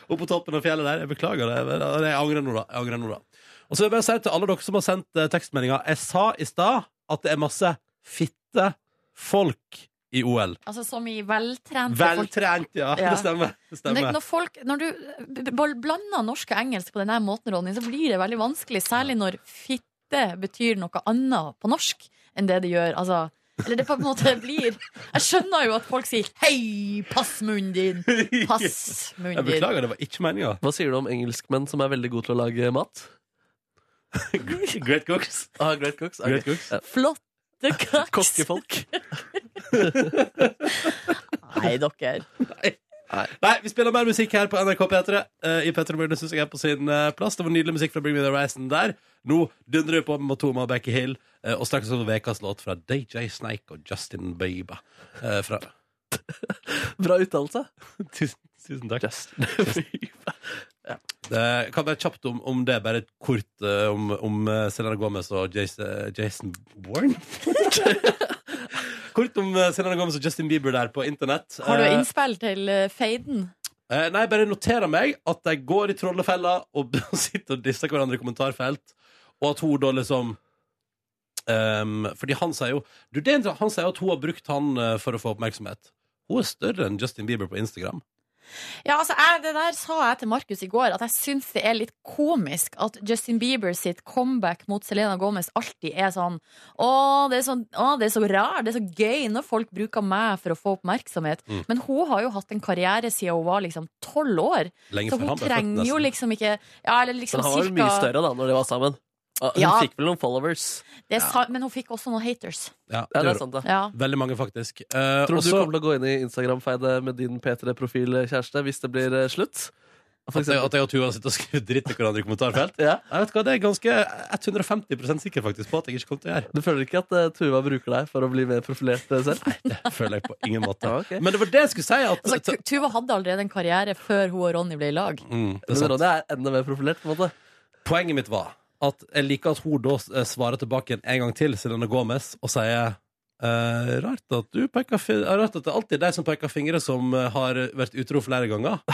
Opp på toppen av fjellet der. Jeg beklager det. men Jeg angrer nå, da. Jeg angrer nå, da. Og så vil jeg bare si til alle dere som har sendt eh, tekstmeldinger Jeg sa i stad at det er masse fitte folk i OL. Altså som i veltrente folk. Veltrent, ja. Ja. Det stemmer. Det stemmer. når, folk, når du blander norsk og engelsk på denne måten, Ronny, så blir det veldig vanskelig. Særlig når fitte betyr noe annet på norsk enn det det gjør. Altså, eller det på en måte blir Jeg skjønner jo at folk sier 'hei, pass munnen din'. Pass Jeg munnen din. beklager, det var ikke meninga. Hva sier du om engelskmenn som er veldig gode til å lage mat? Great cooks. Ah, great cooks. Great cooks. Ja. Flotte kaks. Kokkefolk. Nei, dere. Nei, vi spiller mer musikk her på NRK P3. Uh, I P3 Morgen syns jeg er på sin uh, plass. Det var nydelig musikk fra Bring Me The Horizon der. Nå dundrer vi på med Matoma og Becky Hill, uh, og straks over ukas låt fra DJ Snake og Justin Bieber. Eh, fra Bra uttalelse. Tusen, tusen takk. Justin. Det kan være kjapt om, om det, bare et kort eh, om, om eh, Selena Gomez og Jason, Jason Bourne. kort om eh, Selena Gomez og Justin Bieber der på internett. Har du Eh, innspill til eh, feiden? Eh, nei, bare noterer meg at de går i trollefella og sitter og disser hverandre i kommentarfelt, og at hun da liksom um, Fordi han sier jo du, det, er Han sier at hun har brukt han for å få oppmerksomhet. Hun er større enn Justin Bieber på Instagram. Ja, altså, jeg, Det der sa jeg til Markus i går, at jeg syns det er litt komisk at Justin Bieber sitt comeback mot Selena Gomez alltid er sånn Å, det er så, å, det er så rart, det er så gøy når folk bruker meg for å få oppmerksomhet. Mm. Men hun har jo hatt en karriere siden hun var liksom tolv år. Lenge Så hun trenger jo liksom ikke Ja, eller liksom Men han var jo mye større da når de var sammen. Ah, Hun Ja. fikk vel noen followers. det er sa- Men hun fikk også noen haters. Ja, Ja, det er sant, det. Ja. Veldig mange, faktisk. Eh, Tror du også- du kommer til å gå inn i Instagram-feidet med din P3-profil, kjæreste, hvis det blir eh, slutt? For at jeg, eksempel. at jeg og Tuva sitter og skriver dritt til hverandre i kommentarfelt. Ja. Jeg vet hva, Det er ganske 150% sikker faktisk på at jeg ikke kommer til å gjøre. Du føler ikke at eh, Tuva bruker deg for å bli mer profilert eh, selv? Det føler jeg på ingen måte. Ja, ok. Men det var det jeg skulle si. At, Altså, Tu- Tuva hadde allerede en karriere før hun og Ronny ble i lag. mm, det er Men sant. Ronny er enda mer profilert. på en måte Poenget mitt var at jeg liker at hun da eh, svarer tilbake en, en gang til, Selena Gomez, og sier eh, rart at du peker fi- eh, Rart at det alltid er de som peker fingre, som eh, har vært utro flere ganger.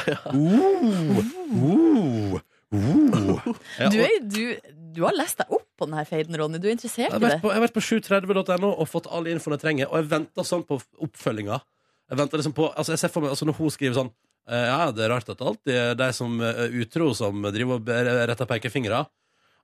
Uh, uh, uh. Ja, Du, og- er, du, du har lest deg opp på denne feiden, Ronny. Du er jeg interessert har i vært det. på, jeg har vært på 730.no og fått all infoen jeg trenger, og jeg venter sånn på oppfølginga. Jeg venter liksom på Altså, jeg ser for meg altså Når hun skriver sånn eh, Ja, det er rart at det alltid er de som er utro, som driver og ber- retter pekefingre.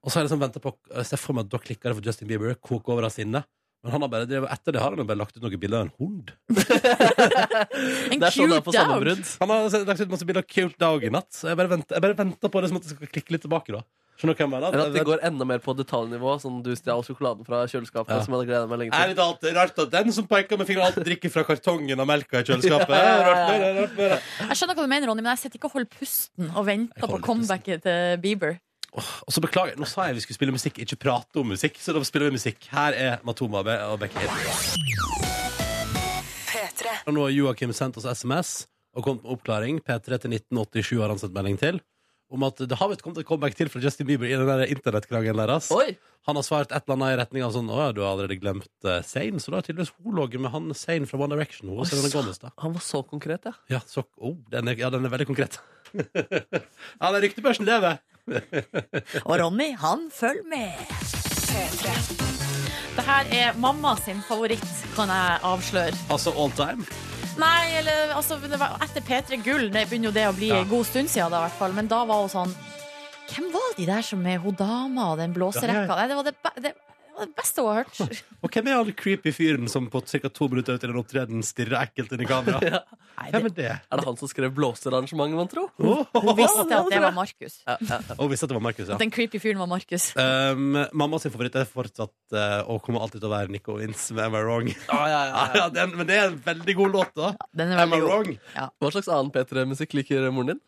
Og så har jeg liksom ventet på Se for meg at da klikker det for Justin Bieber, Koke over av sinne. Men han har bare drevet, etter det har han bare lagt ut noen bilder av en hund. En Det er sånn det er på cute sammenbrudd. Han har lagt ut masse bilder av cute dog i natt. Så jeg bare venter, jeg bare venter på det som at det skal klikke litt tilbake. da Skjønner du hvem jeg mener? Eller at det går enda mer på detaljnivå. Sånn du stjal sjokoladen fra kjøleskapet. Ja. Som jeg hadde gledet meg lenge til. Er det alltid rart at den som peker med fingeren, alltid drikker fra kartongen av melka i kjøleskapet? ja, ja, Rart rart, det, rart. Jeg skjønner hva du mener, Ronny, men jeg sitter ikke og holder pusten og venter på comebacket til Bieber. Og så beklager jeg, Nå sa jeg vi skulle spille musikk, ikke prate om musikk. Så da spiller vi musikk. Her er Matoma og Becky Og nå har Joakim sendt oss SMS og kommet med oppklaring. P3 til 1987 har han sendt melding til. Om at det har visst kommet et comeback til fra Justin Bieber i den der internettkrangelen deres. Oi! Han har svart et eller annet i retning av sånn Å ja, du har allerede glemt uh, Zayn. Så da har tydeligvis hun ligget med han Zain fra One Direction. Hun, Oi, så-. Han var så konkret, ja. Ja, så, oh, den er, ja, den er veldig konkret. ja, den ryktebørsen lever. Og Ronny, han følger med. Det her er mamma sin favoritt, kan jeg avsløre. Altså all time. Nei, eller altså, etter P3 Gull, det begynner jo det å bli Ja. en god stund siden, da, hvert fall. Men da var hun sånn Hvem var de der som er hun dama og den blåserekka? Ja, ja. Det var det, det, det det beste hun har hørt. Og hvem er han creepy fyren som på ca. to minutter ut i den opptredenen stirrer ekkelt inn i kamera? Ja. Hvem er det? Er det han som skrev blåserarrangementet, man tro? hun visste at det var Markus. Ja, ja. Og visste at det var Markus, ja. Den creepy fyren var Markus. Um, mamma sin favoritt er fortsatt uh, og kommer alltid til å være Nico Vince med Am I Wrong. Ja, ja, Ja, ja, den, men det er en veldig god låt, da. Den er Am I. Wrong? Hva slags annen P3-musikk liker moren din?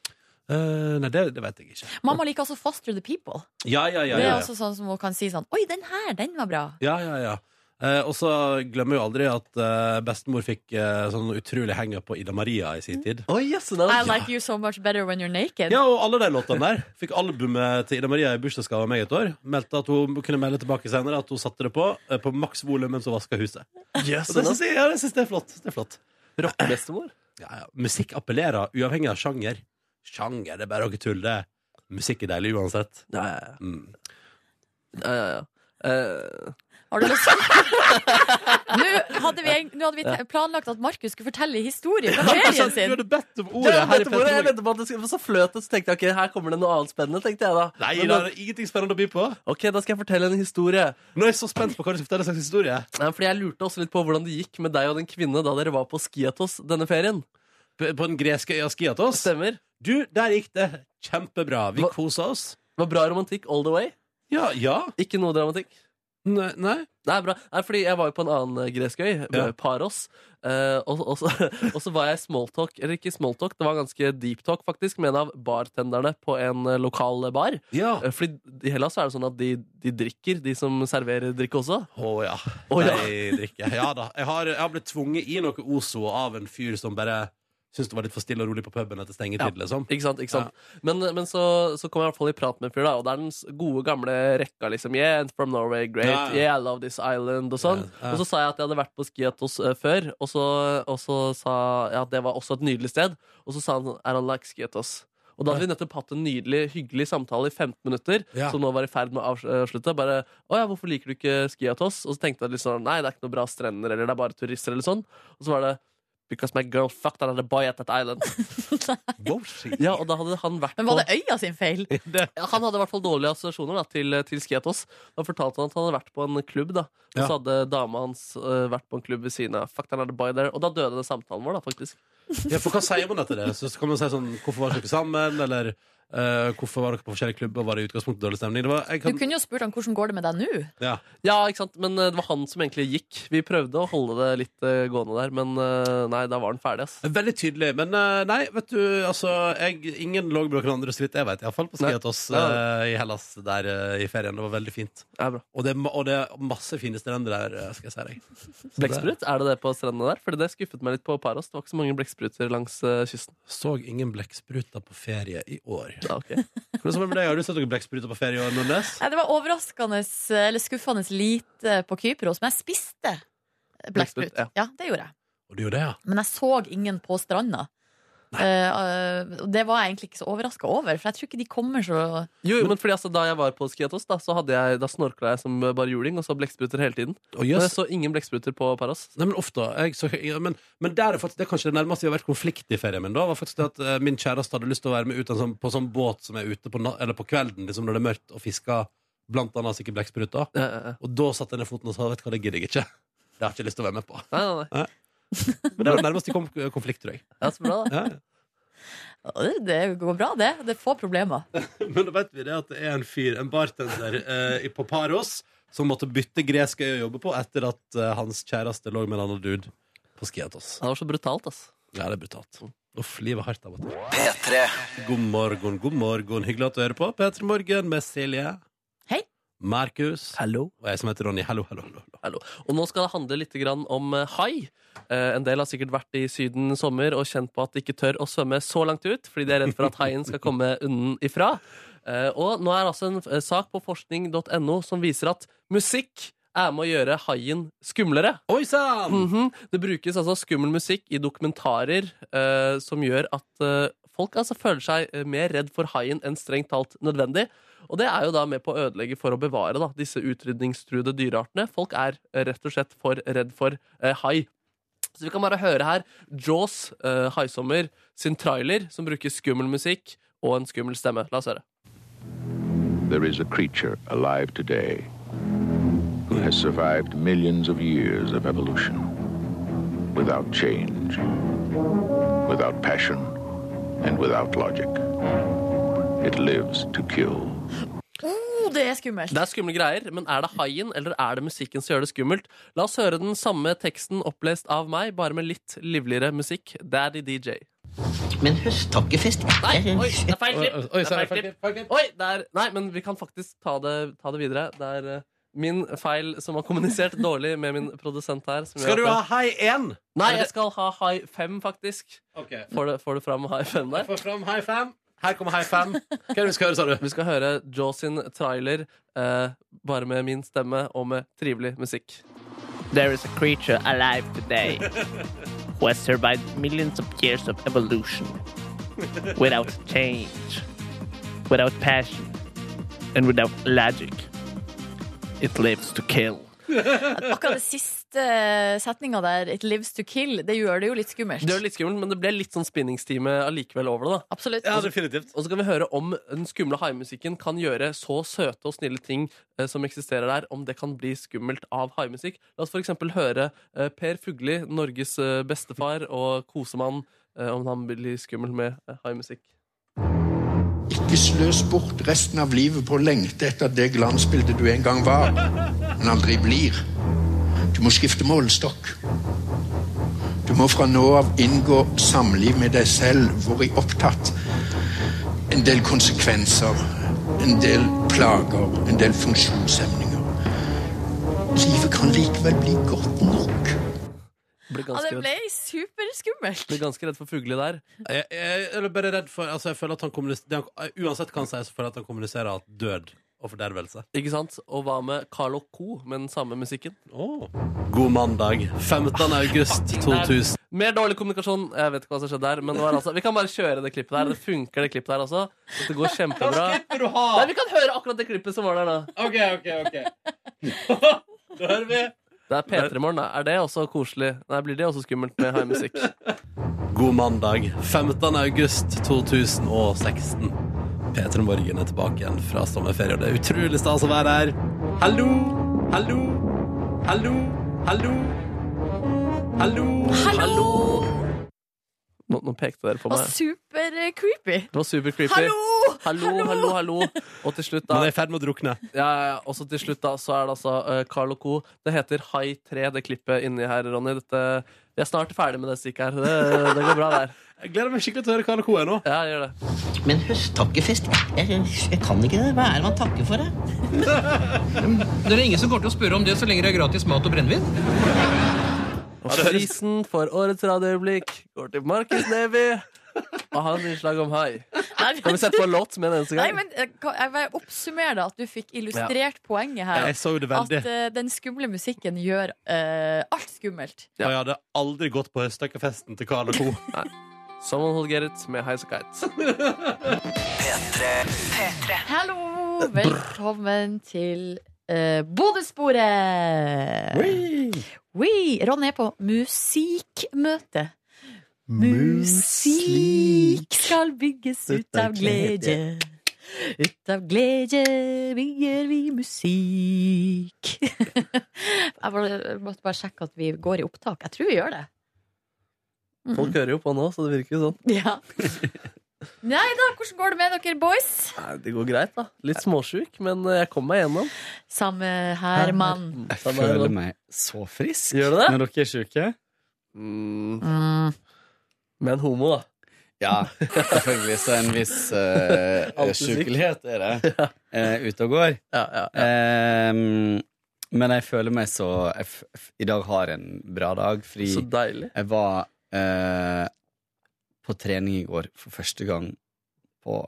Uh, nei, det, det vet jeg ikke. Mamma liker også Foster the People. Ja, ja, ja. Det er også sånn som hun kan si sånn Oi, den her, den var bra. ja, ja, ja. Uh, og så glemmer jeg jo aldri at uh, bestemor fikk uh, sånn utrolig henge på Ida Maria i sin tid. Oh, yes, I like you so much better when you're naked. Ja, og alle de låtene der. Fikk albumet til Ida Maria i bursdagsgave av meg et år. Meldte at hun kunne melde tilbake senere at hun satte det på på maks volum mens hun vaska huset. yes, Og det syns jeg, ja, det synes det er flott. Det er flott. Rockebestemor. Ja, ja. Musikk appellerer uavhengig av sjanger. Sjanger, det er bare noe tull, det. Musikk er deilig uansett. Ja, ja, ja. Mm. ja, ja, ja. Eh, Har du lyst Nå hadde vi, nå hadde vi planlagt at Markus skulle fortelle historie fra ferien Du sin. hadde bedt om det, ordet her i vet du jeg Petter ventet på at det skulle Så fløt det, så tenkte jeg ok, her kommer det noe annet spennende. tenkte jeg da Nei, Men da er det ingenting spennende å by på. Ok, da skal jeg fortelle en historie. Nå er jeg så spent på hva du skal fortelle slags historie. Nei, Fordi jeg lurte også litt på hvordan det gikk med deg og den kvinne da dere var på Skiatos denne ferien. På på den greske øya Skiatos. Stemmer. Du, der gikk det kjempebra. Vi Hva- kosa oss. Det var bra romantikk all the way. Ja, ja. Ikke noe dramatikk. Nei, nei. Nei, bra. Nei, fordi jeg var jo på en annen eh, gresk øy, Ja. Paros. Eh, og, og, så, og så var jeg smalltalk, eller ikke smalltalk, det var ganske deep talk faktisk, med en av bartenderne på en eh, lokal bar. Ja. Eh, fordi i Hellas så er det sånn at de, de drikker, de som serverer drikke også. Å ja. Å, ja. Nei, drikker. Ja da. Jeg har, jeg har blitt tvunget i noe Ozo av en fyr som bare syntes det var litt for stille og rolig på puben etter stengetid, liksom. Ikke sant? ikke sant? Men, men så, så kom jeg i hvert fall i prat med en fyr, da, og det er den gode, gamle rekka. liksom, Yeah, it's from Norway, great. Ja, ja. Yeah, I love this island, og sånn. Ja, ja. Og så sa jeg at jeg hadde vært på Skiatos uh, før, og så, og så sa jeg at det var også et nydelig sted. Og så sa han er han like Skiatos. Og da hadde vi nettopp hatt en nydelig, hyggelig samtale i 15 minutter, Ja. som nå var i ferd med å avslutte. Bare 'Å ja, hvorfor liker du ikke Skiatos?' Og så tenkte jeg litt sånn Nei, det er ikke noe bra strender, eller det er bare turister, eller sånn. Og så var det Because my girl fucked another boy at that island. Ja, og da hadde han vært Men var det øya sin feil? Ja, Han hadde i hvert fall dårlige assosiasjoner da, til, til Skiatos. Da fortalte han at han hadde vært på en klubb, da. Og Ja. så hadde dama hans uh, vært på en klubb ved siden av. Fucked another boy there. Og da døde den samtalen vår, da, faktisk. ja, for hva sier man etter det? Så kan man si sånn Hvorfor var dere ikke sammen? Eller eh, hvorfor var dere på forskjellige klubber? Var det i utgangspunktet dårlig stemning? Det var, jeg Du kunne jo spurt han hvordan går det med deg nå. ja. Ja, ikke sant? Men øh, det var han som egentlig gikk. Vi prøvde å holde det litt uh, gående der, men uh, nei, da var han ferdig, ass. Veldig tydelig. Men eh, nei, vet du, altså jeg, Ingen lå med noen andre, skritt, jeg vet. Iallfall på. Skiatos Ja. eh, i Hellas der eh, i ferien. Det var veldig fint. Ja, bra. Og det, og det er masse fine strender der, eh, skal jeg si deg. Blekksprut, er det det på strendene der? Fordi det skuffet meg litt på Paros. Det var ikke så mange blekkspruter langs kysten. Så ingen blekkspruter på ferie i år. Ja, ok. Hvordan var det med deg? Har du sett noen blekkspruter på ferie i år, Nordnes? Nei, det var overraskende, eller skuffende lite på Kypros, men jeg spiste blekksprut. Blekksprut, ja. Ja, det gjorde jeg. Og du gjorde det, ja? Men jeg så ingen på stranda. Og det var jeg egentlig ikke så overraska over, for jeg tror ikke de kommer så Jo, jo, men fordi altså, Da jeg var på Skiatos, da, så hadde jeg, da snorkla jeg som bare juling og så blekkspruter hele tiden. Og yes. jeg så ingen blekkspruter på Paros. Nei, men ofte jeg så, ja, men, men der er faktisk, det er kanskje det nærmeste vi har vært konflikt i ferien min. da var faktisk det at uh, Min kjæreste hadde lyst til å være med ut en sånn, på sånn båt som er ute på, na- eller på kvelden liksom, når det er mørkt, og fisker blant annet sikkert blekkspruter. Ja, ja. Og da satte jeg ned foten og sa vet du hva, det gidder jeg ikke. Det har jeg ikke lyst til å være med på. Nei, nei, nei. Men det var det nærmeste vi kom konflikt, tror jeg. Ja, så bra, da. Det- Det går bra, det. Det er få problemer. Men da vet vi det at det er en fyr, en bartender eh, på Paros, som måtte bytte gresk øy å jobbe på etter at eh, hans kjæreste lå med en annen dude på Skiatos. Det var så brutalt, ass. Ja, det er brutalt. Uff, livet er hardt av og til. P3. God morgen, god morgen. Hyggelig at du hører på. P3 Morgen med Silje. Hei. Markus. Og jeg som heter Ronny. Hallo, hallo, hallo. hallo. Hallo. Og nå skal det handle litt grann om eh, hai. Eh, en del har sikkert vært i Syden i sommer og kjent på at de ikke tør å svømme så langt ut, fordi de er redd for at haien skal komme unnen ifra og nå er altså en eh, sak på forskning.no som viser at musikk er med å gjøre haien skumlere. Oi sann! Mhm. Det brukes altså skummel musikk i dokumentarer eh, som gjør at eh, folk altså føler seg eh, mer redd for haien enn strengt talt nødvendig. Og det er jo da med på å ødelegge for å bevare da, disse utrydningstruede dyreartene. Folk er eh, rett og slett for redd for eh, hai. Så vi kan bare høre her Jaws, eh, haisommer, sin trailer som bruker skummel musikk og en skummel stemme. La oss høre. There is a creature alive today who has survived millions of years of evolution without change, without passion, and without logic. It lives to kill. Oh, det er skummelt. Det er skumle greier, men er det haien eller er det musikken som gjør det skummelt? La oss høre den samme teksten opplest av meg, bare med litt livligere musikk. Daddy DJ. Men høsttakkefest Nei, oi, det er feil klipp! Oi, oi, Det er feil klipp. Oi, det er, nei, men vi kan faktisk ta det, ta det videre. Det er eh, min feil som har kommunisert dårlig med min produsent her. som Skal du ha high 1? Nei, jeg skal ha high 5, faktisk. Okay. Får du, får du fram high 5 der? Får fram high 5. Her kommer high 5. Hva er det vi skal høre, sa du? Vi skal høre Jaws sin trailer, eh, bare med min stemme og med trivelig musikk. There is a creature alive today who has survived millions of years of evolution without change, without passion, and without logic. It lives to kill. Akkurat det siste setninga der, 'It lives to kill', det gjør det jo litt skummelt. Det gjør det litt skummelt, men det ble litt sånn spinningstime allikevel over det. da Absolutt. Ja, definitivt. Og så kan vi høre om den skumle haimusikken kan gjøre så søte og snille ting eh, som eksisterer der, om det kan bli skummelt av haimusikk. La oss for eksempel høre eh, Per Fugli, Norges eh, bestefar og kosemann, eh, om han blir skummel med eh, haimusikk. Ikke sløs bort resten av livet på å lengte etter det glansbildet du en gang var, men aldri blir. Du må skifte målestokk. Du må fra nå av inngå samliv med deg selv, hvor i opptatt en del konsekvenser, en del plager, en del funksjonshemninger. Livet kan likevel bli godt nok. Blir Ja, det ble superskummelt. Ble ganske redd for fugle der. Jeg, jeg, jeg er bare redd for altså jeg føler at han kommuniserer, Uansett hva han sier, så føler jeg at han kommuniserer at død og fordervelse. Ikke sant? Og hva med Carlo Co. med den samme musikken? Oh. God mandag. 15. august 2000. Mer dårlig kommunikasjon. Jeg vet ikke hva som skjedde der. Men det var altså, vi kan bare kjøre det klippet der. Det funker, det klippet der også. Det går kjempebra. Nei, vi kan høre akkurat det klippet som var der nå. OK, OK, OK. da hører vi. Det er P3 Morgen. Er det også koselig? Nei, blir det også skummelt med haimusikk? God mandag. 15. august 2016. P3 Morgen er tilbake igjen fra sommerferie, og det er utrolig stas å være her. Hallo, hallo, hallo, hallo. Hallo. Hallo! Nå, nå pekte dere på Og meg. super eh, creepy. Det var super creepy. Hallo! Hallo, hallo, hallo. Og til slutt, da Man er i ferd med å drukne. Ja. Og så til slutt da, så er det altså uh, Carl Co. Det heter High 3, det klippet inni her, Ronny. Dette, vi er snart ferdig med det stikket her. Det, det går bra der. Jeg gleder meg skikkelig til å høre Karl Co. er nå. Ja, gjør det. Men høsttakkefest jeg, jeg kan ikke det. Hva er det man takker for? da? Det er ingen som kommer til å spørre om det så lenge det er gratis mat og brennevin. Og prisen for årets radioøyeblikk går til Markus Neby. Og hans innslag om hai. Kan vi sette på en låt med en eneste Nei, men eh, jeg vil oppsummere det, at du fikk illustrert poenget her. Jeg så det At veldig. eh, den skumle musikken gjør uh, alt skummelt. Og jeg hadde aldri gått på høsttakkefesten til Karl og Co. Someone will get it med Highas Kite. Hallo! Velkommen til uh, Bodø-sporet. Oui. Ronny er på musikkmøte. Musikk skal bygges ut av glede. Ut av glede bygger vi musikk. Jeg måtte bare sjekke at vi går i opptak. Jeg tror vi gjør det. Folk hører jo på nå, så det virker jo sånn. Ja. Nei da, hvordan går det med dere, boys? Nei, det går greit, da. Litt småsjuk, men jeg kom meg gjennom. Samme her, mann. Jeg Samme her, føler mann. meg så frisk Gjør du det? når dere er syke. Mm, Mm. men homo, da. Ja, selvfølgelig. Så en viss uh, Alltid syk. sykelighet er det uh, ute og går. Ja, ja, ja. Ehm, men jeg føler meg så jeg f f I dag har jeg en bra dag, Fri. Så deilig. jeg var eh, på trening i går for første gang på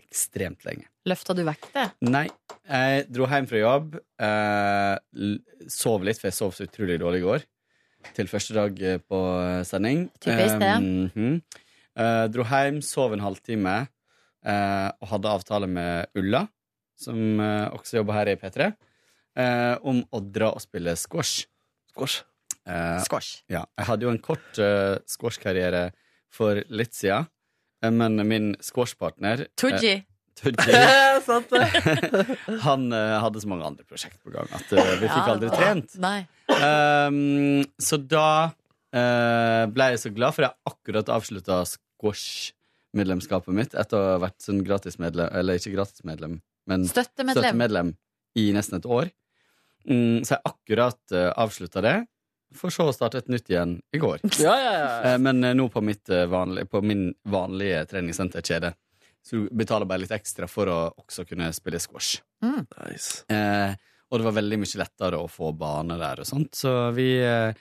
ekstremt lenge. Løfta du vekter? Nei, jeg dro hjem fra jobb, eh, sov litt, for jeg sov så utrolig dårlig i går. Til første dag eh, på sending. Typisk det. Eh, -hmm. Eh, dro hjem, sov en halvtime, eh, og hadde avtale med Ulla, som eh, også jobber her i P3, eh, om å dra og spille squash. Squash. Eh, Squash. ja, jeg hadde jo en kort uh, squashkarriere for litt siden, eh, men min squashpartner Tooji. Han uh, hadde så mange andre prosjekt på gang at uh, vi fikk aldri trent. Um, så da uh, ble jeg så glad, for jeg akkurat avslutta squash-medlemskapet mitt etter å ha vært sånn gratismedlem, eller ikke gratismedlem, men Støttemedlem. støttemedlem i nesten et år. Mm, så jeg akkurat uh, avslutta det, for så å starte et nytt igjen i går. Ja, ja, ja. Eh, men eh, nå på, mitt, eh, vanlige, på min vanlige treningssenterkjede. Så du betaler bare litt ekstra for å også kunne spille squash. Mm. Nice. Eh, og det var veldig mye lettere å få bane der og sånt. Så vi eh,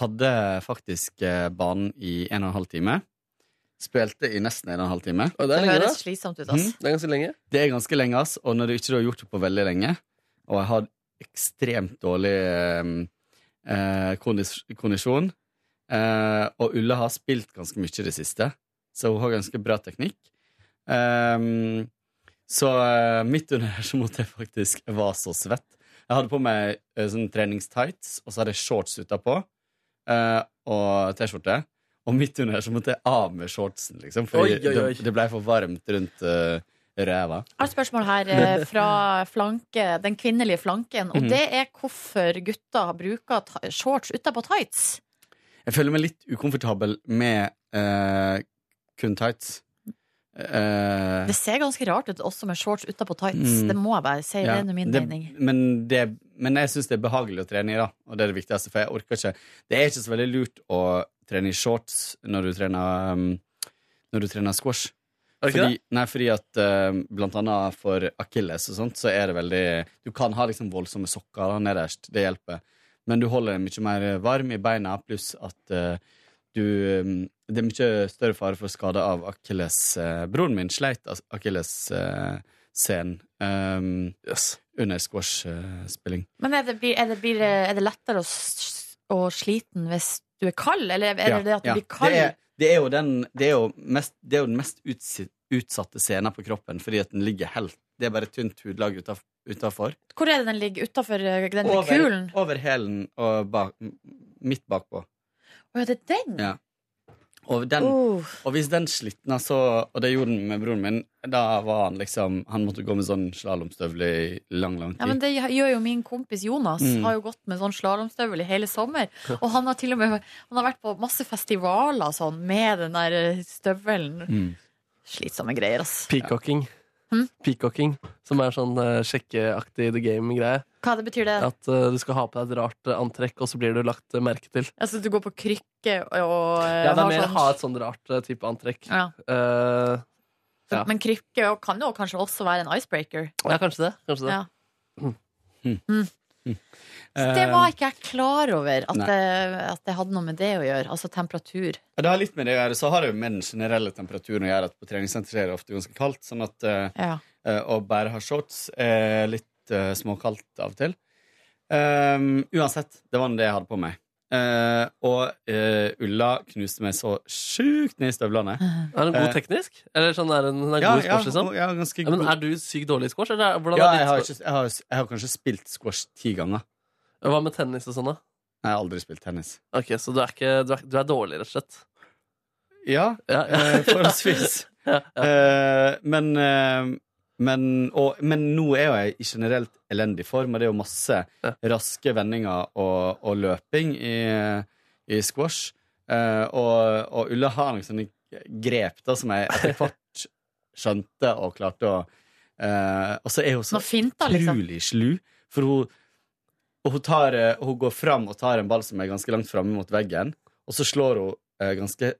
hadde faktisk eh, banen i en og en halv time. Spilte i nesten en og en halv time. Og det Det er lenge, høres slitsomt ut, ass. Mm. Det er ganske lenge. Det er ganske lenge, ass. Og når du ikke har gjort det på veldig lenge, og jeg har ekstremt dårlig eh, kondis kondisjon eh, Og Ulle har spilt ganske mye i det siste, så hun har ganske bra teknikk. Ehm, så eh, midt under her så måtte jeg faktisk Jeg var så svett. Jeg hadde på meg eh, sånn treningstights, og så hadde jeg shorts utapå. eh, og T-skjorte. Og midt under her så måtte jeg av med shortsen, liksom. For Oi, oi, oi. Det, det ble for varmt rundt uh, ræva. Jeg har et spørsmål her eh, fra flanke, den kvinnelige flanken. Og Mhm. det er hvorfor gutter bruker shorts utapå tights. Jeg føler meg litt ukomfortabel med uh, kun tights. Uh, Det ser ganske rart ut også med shorts utapå tights. Mm. Det må jeg bare si. ja, det er min det- mening. Men, det, men jeg syns det er behagelig å trene i, da. Og det er det viktigste. For jeg orker ikke Det er ikke så veldig lurt å trene i shorts når du trener, um, når du trener squash. Er det ikke Fordi, nei, fordi at uh, blant annet for akilles og sånt, så er det veldig Du kan ha liksom voldsomme sokker da, nederst, det hjelper. Men du holder deg mye mer varm i beina, pluss at uh, du um, Det er mye større fare for skade av akilles. Uh, broren min sleit akilles-sen um, under squash-spilling. Men er det, er det, er det lettere å, å sliten hvis du er kald, eller er det det at du blir kald? Det er, det er jo den Det er jo mest, det er jo den mest utsatte scenen på kroppen, fordi at den ligger helt Det er bare tynt hudlag utaf- utafor. Hvor er det den ligger? Utafor den med kulen? Over, over hælen og bak, midt bakpå. Å ja, det er den? Ja. Og, den, uh. og hvis den slitna, så Og det gjorde den med broren min. Da var han liksom Han måtte gå med sånn slalåmstøvler i lang, lang tid. Ja, men Det gjør jo min kompis Jonas. Mm. Har jo gått med sånn slalåmstøvel i hele sommer. Og han har til og med Han har vært på masse festivaler sånn, med den der eh, støvelen. Mm. Slitsomme greier, ass. Peacocking. Hm? Peacocking, som er sånn uh, sjekkeaktig the game-greie. Hva det betyr det? At uh, du skal ha på deg et rart eh, antrekk, og så blir du lagt eh, merke til. Altså du går på krykke og Ja, det er mer sånn- ha et sånn rart type antrekk. Ja. Ja. Men krykke kan jo kanskje også være en icebreaker. ja, kanskje det. Kanskje det. Ja. Mm. Mm. Så Eh, det var ikke jeg klar over, at det, at det hadde noe med det å gjøre. Altså temperatur. Ja, Det har litt med det å gjøre. Så har det jo med den generelle temperaturen å gjøre at på treningssenter er det ofte ganske kaldt. Sånn at Ja. eh, å bare ha shorts er litt eh, småkaldt av og til. Um, uansett, det var det jeg hadde på meg. Uh, og uh, Ulla knuste meg så sjukt ned i støvlene. Er hun god teknisk? Eller sånn er hun, er Ja, god i squash, ja, liksom? ja, Ja, men er du sykt dårlig i squash? Eller er- Ja, er jeg har, ikke, jeg, har, jeg har kanskje spilt squash ti ganger. Hva med tennis og sånn, da? Jeg har aldri spilt tennis. Ok, Så du er, ikke, du er, du er dårlig, rett og slett? Ja, Ja, ja. forholdsvis. Ja, men, men, og, men nå er jo jeg i generelt elendig form, og det er jo masse raske vendinger og, og løping i, i squash. Uh, og, og Ulla har noen sånne grep da, som jeg etter hvert skjønte og klarte å uh, Og så er hun så finter, liksom. utrolig slu, for hun hun, tar, eh, hun går fram og tar en ball som er ganske langt framme mot veggen, og så slår hun uh, ganske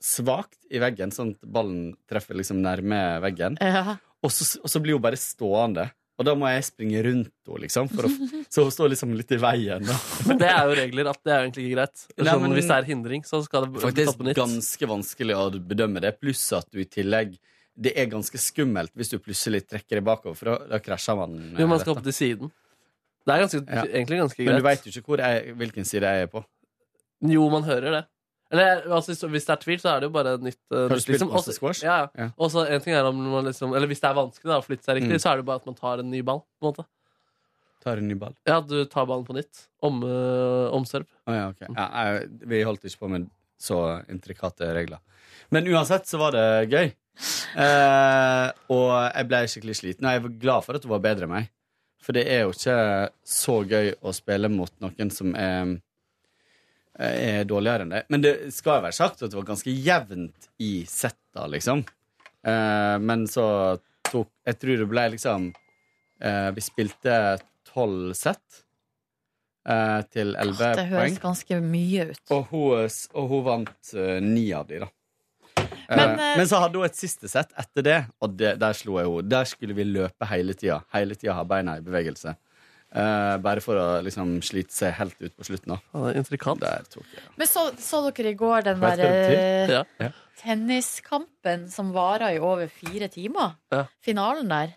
svakt i veggen, sånn at ballen treffer liksom nærme veggen. Ja. Og, så, og så blir hun bare stående. Og da må jeg springe rundt henne, liksom. Å, så hun står liksom litt i veien. Da. Men det er jo regler at det er egentlig ikke greit. Nei, Sånn, men- hvis det er hindring, så skal det bli tatt på nytt. ganske vanskelig å bedømme det, pluss at du i tillegg Det er ganske skummelt hvis du plutselig trekker deg bakover, for da, da krasjer man. Jo, man skal opp til siden. Det er ganske, Ja. egentlig ganske greit. Men du veit jo ikke jeg, hvilken side jeg er på. Jo, man hører det. Eller altså, hvis- det er tvil, så er det jo bare nytt uh, nytt, liksom. Også- squash? Ja, ja. Ja. Og en ting er om man liksom Eller hvis det er vanskelig da, å flytte seg riktig, Mm. så er det bare at man tar en ny ball. på en måte Tar en ny ball. Ja, du tar ballen på nytt. Om, uh, omserv. Oh, ja, okay. Ja, jeg, vi holdt ikke på med så intrikate regler. Men uansett så var det gøy. Eh, og jeg ble skikkelig sliten. Og jeg var glad for at hun var bedre enn meg. For det er jo ikke så gøy å spille mot noen som er, er dårligere enn det. Men det skal jo være sagt at det var ganske jevnt i setta, liksom. Eh, men så tok Jeg tror det ble liksom eh, Vi spilte tolv sett eh, til elleve Det høres poeng. ganske mye ut. Og hun, og hun vant eh, ni av de, da. Men, Men, eh, men så hadde hun et siste sett etter det, og det, der slo jeg henne. Der skulle vi løpe hele tida. Hele tida ha beina i bevegelse. Eh, bare for å liksom slite seg helt ut på slutten. da. Intrikat. Der tok jeg. Men så, så dere i går den der det? Ja. tenniskampen som vara i over fire timer? Ja. Finalen der.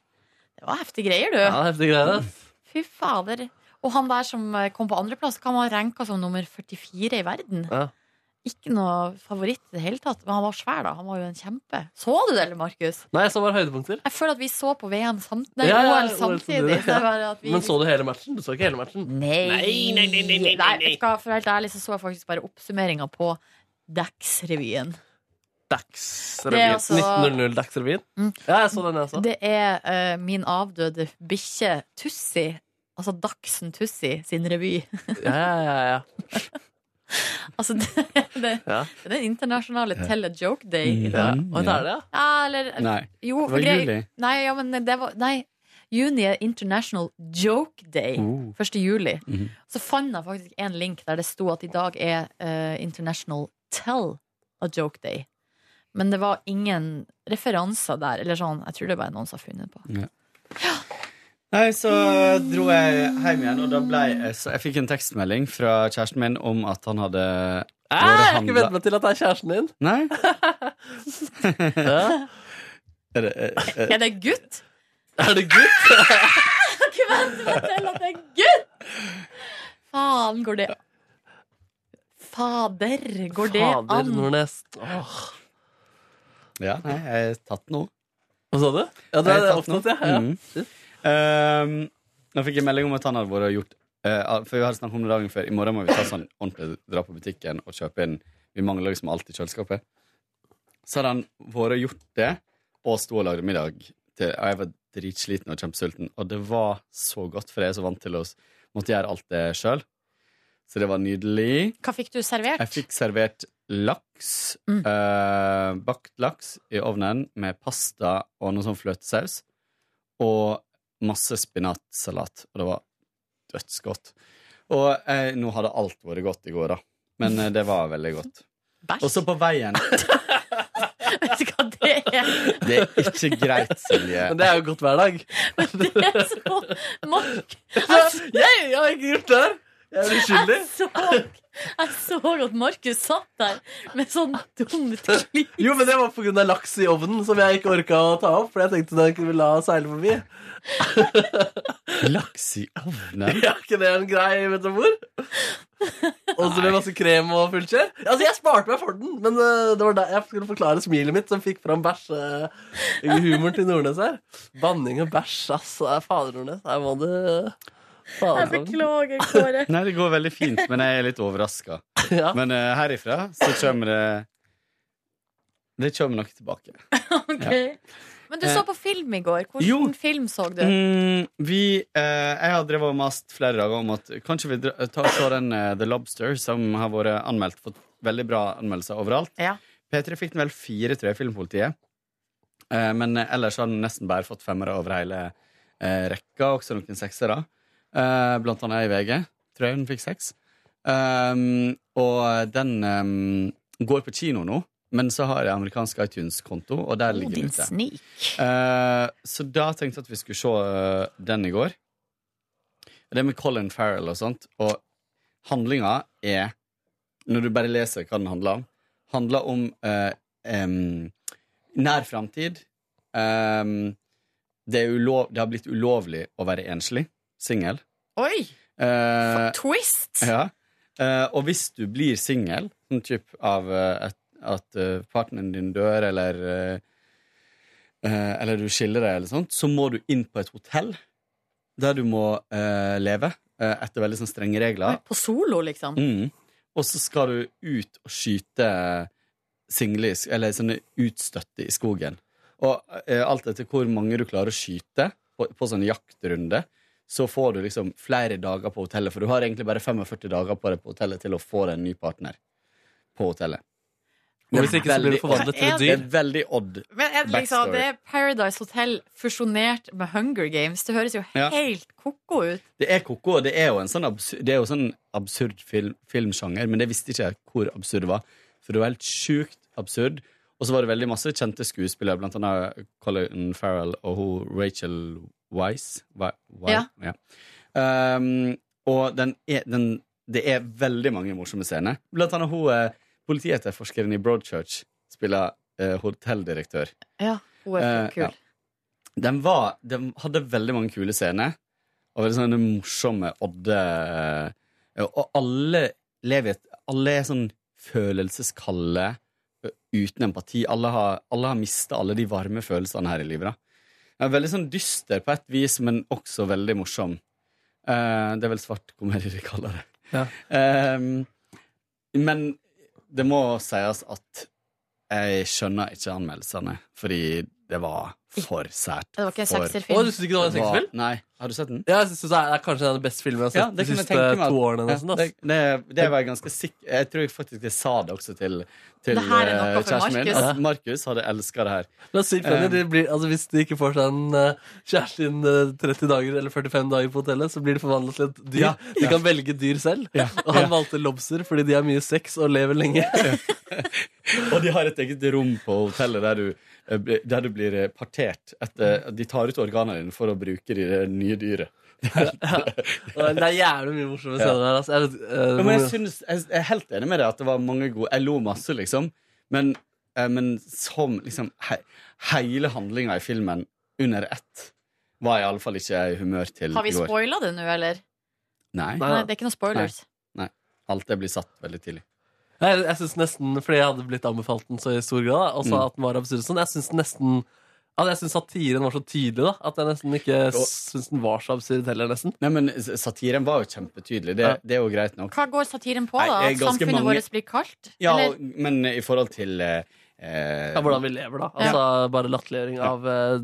Det var heftige greier, du. Ja, heftige greier. Fy fader. Og han der som eh, kom på andreplass, kan man ranka som nummer 44 i verden. Ja. Ikke noe favoritt i det hele tatt. Men han var svær, da. Han var jo en kjempe. Så du det, eller, Markus? Nei, jeg så bare høydepunkter. Jeg føler at vi så på VM samt, nei, Ja, ja, OL samtidig. Så vi, Men så du hele matchen? Du så ikke hele matchen? Nei. Nei, nei, nei, nei, nei, nei. du For helt ærlig så så jeg faktisk bare oppsummeringa på Dagsrevyen. Er Dagsrevyen. altså- 1900 Dagsrevyen? Mm. Ja, jeg så den, jeg også. Det er uh, min avdøde bikkje Tussi, altså Dagsen Tussi sin revy. Ja, ja, ja, ja. altså, det, det, Ja. det er den internasjonale Tell a Joke Day i Mm. dag. Og da er det, ja? Ja, eller Nei. Jo, Det var grei- juli. Nei, ja, men det var Nei. Juni er International Joke Day. Oh. 1. juli. Mhm. Så fant jeg faktisk en link der det sto at i dag er uh, International Tell a Joke Day. Men det var ingen referanser der. Eller sånn, jeg tror det er bare noen som har funnet på. Nei, så dro jeg hjem igjen, og da ble jeg så Jeg fikk en tekstmelding fra kjæresten min om at han hadde Æ, jeg har ikke vent meg til at det er kjæresten din. Nei? Er det, er, er, Er det gutt? Er det gutt? Jeg har ikke vent meg til at det er gutt! Faen, går det Fader, går det Fader, an? Nordnes. Åh. ja, nei, jeg har tatt noe. Hva sa du? Ja, det Jeg er tatt opptatt, ja. noe. ja. Mhm. Ehm, nå fikk jeg melding om at han hadde vært og gjort uh, For vi hadde snakket om det dagen før. I morgen må vi ta sånn ordentlig dra på butikken og kjøpe inn Vi mangler liksom alt i kjøleskapet. Så hadde han vært og gjort det, og sto og lagde middag. Til, og jeg var dritsliten og kjempesulten. Og det var så godt, for jeg er så vant til å måtte gjøre alt det sjøl. Så det var nydelig. Hva fikk du servert? Jeg fikk servert laks. Mm. Uh, bakt laks i ovnen med pasta og noe sånn fløtesaus. Og masse spinatsalat. Og det var dødsgodt. Og eh, nå hadde alt vært godt i går, da. Men eh, det var veldig godt. Bæsj? Og så på veien Vet du hva det er? Det er ikke greit, Silje. Men det er jo godt hver dag. Det er så Mark Jeg, jeg har ikke gjort det her! Jeg er uskyldig. Jeg så, jeg så at Markus satt der med sånn dumt klipp. Jo, men det var pga. laks i ovnen som jeg ikke orka å ta opp. For jeg tenkte den kunne la seile forbi. Laks i ovnen? Ja, ikke det en grei metafor? Og så med masse krem og fullt kjør. Altså, jeg sparte meg for den, men eh, det var der jeg skulle forklare smilet mitt som fikk fram bæsjehumoren til Nordnes her. Banning og bæsj, ass. Er Fader, Nordnes. Her må det faen Jeg beklager, Kåre. Nei, det går veldig fint, men jeg er litt overraska. Ja. Men uh, herifra så kommer det Det kommer nok tilbake. Ok. Men du så på film i går. Hvilken Jo. film så du? Mm, vi, eh, jeg har drevet og mast flere dager om at kanskje vi tar så den uh, The Lobster, som har vært anmeldt, fått veldig bra anmeldelser overalt. Ja. P3 fikk den vel fire, tror jeg, Filmpolitiet. Eh, men ellers har den nesten bare fått femmere over hele eh, rekka, også noen seksere. Eh, blant annet i VG, tror jeg hun fikk seks. Um, og den um, går på kino nå, men så har jeg amerikansk iTunes-konto, og der ligger den ute. Eh, så da tenkte jeg at vi skulle se eh, den i går. Det er med Colin Farrell og sånt. Og handlinga er, når du bare leser hva den handler om, handler om uh, um, nær framtid. Em, det, det har blitt ulovlig å være enslig. Singel. Oi! For Twist! ja. Eh, og hvis du blir singel, sånn typ av eh, at eh, partneren din dør, eller eh, eh, Eller du skiller deg, eller sånt, så må du inn på et hotell der du må eh, leve eh, etter veldig sånn strenge regler. På solo, liksom. Mm. og så skal du ut og skyte single, eller sånne utstøtte i skogen. Og eh, alt etter hvor mange du klarer å skyte på, på sånn jaktrunde, så får du liksom flere dager på hotellet, for du har egentlig bare 45 dager på deg på hotellet til å få deg en ny partner på hotellet. Og hvis ikke så blir du forvandlet til et Det er dyr. veldig odd Men er det, liksom, backstory. det er Paradise Hotel fusjonert med Hunger Games. Det høres jo Ja. helt ko-ko ut. Det er koko, og det er jo en sånn absurd, det er jo sånn absurd film, filmsjanger, men det visste ikke hvor absurd det var. For det var helt sjukt absurd. Og så var det veldig masse kjente skuespillere, blant annet Colin Farrell og hun Rachel Weisz. Wi- Wi- Ja. Um, og den er, den, det er veldig mange morsomme scener. Blant annet hun eh, politietterforskeren i Broadchurch spiller eh, hotelldirektør. Ja, hun er så kul. ja. Den, var, den hadde veldig mange kule scener, og veldig sånne morsomme odde eh, Og alle lever Alle er sånn følelseskalde uten empati. Alle har, alle har mista alle de varme følelsene her i livet. da. Er veldig sånn dyster på et vis, men også veldig morsom. Eh, det er vel svart komedie de kaller det. Ja. Eh, men det må sies at jeg skjønner ikke anmeldelsene, fordi det var for sært. Det var ikke en for- sekserfilm. Å, du synes ikke det var en sekserfilm? Nei. Har du sett den? Ja, jeg synes det er kanskje den beste filmen jeg har sett Ja, det de siste to årene. Ja, Nesten, det, det, det var jeg ganske sikker Jeg tror jeg faktisk jeg sa det også til, til Det eh, kjæresten min. At Markus hadde elska det her. Men sykt funny, Um, de blir, altså Hvis de ikke får seg en uh, kjæreste innen eh, 30 dager eller 45 dager på hotellet, så blir det forvandlet til et dyr. Ja, De ja. kan velge dyr selv. Ja, Og han ja. valgte lobster fordi de har mye sex og lever lenge. Og de har et eget rom på hotellet der du, eh, der du blir eh, partert. Etter, de tar ut organene dine for å bruke de det nye dyret. Og det er jævlig mye morsomme scener der. Altså. Jeg, vet, eh, men jeg, synes, jeg er helt enig med deg at det var mange gode Jeg lo masse, liksom. Men, eh, men som liksom he, Hele handlinga i filmen under ett var jeg iallfall ikke i humør til Har vi i spoila det nå, eller? Nei. Nei, det er ikke noen spoilers. Nei. Alt det blir satt veldig tidlig. Jeg, jeg synes nesten, Fordi jeg hadde blitt anbefalt den så i stor grad, og sa Mm. at den var absurd sånn, jeg syns nesten at Jeg synes satiren var så tydelig da at jeg nesten ikke syns den var så absurd heller. nesten Nei, men Satiren var jo kjempetydelig. Det, Ja. det er jo greit nok. Hva går satiren på, da? At samfunnet mange- vårt blir kaldt? Ja, Eller? men i forhold til eh, eh, Ja, Hvordan vi lever, da. Altså Bare latterliggjøring av eh,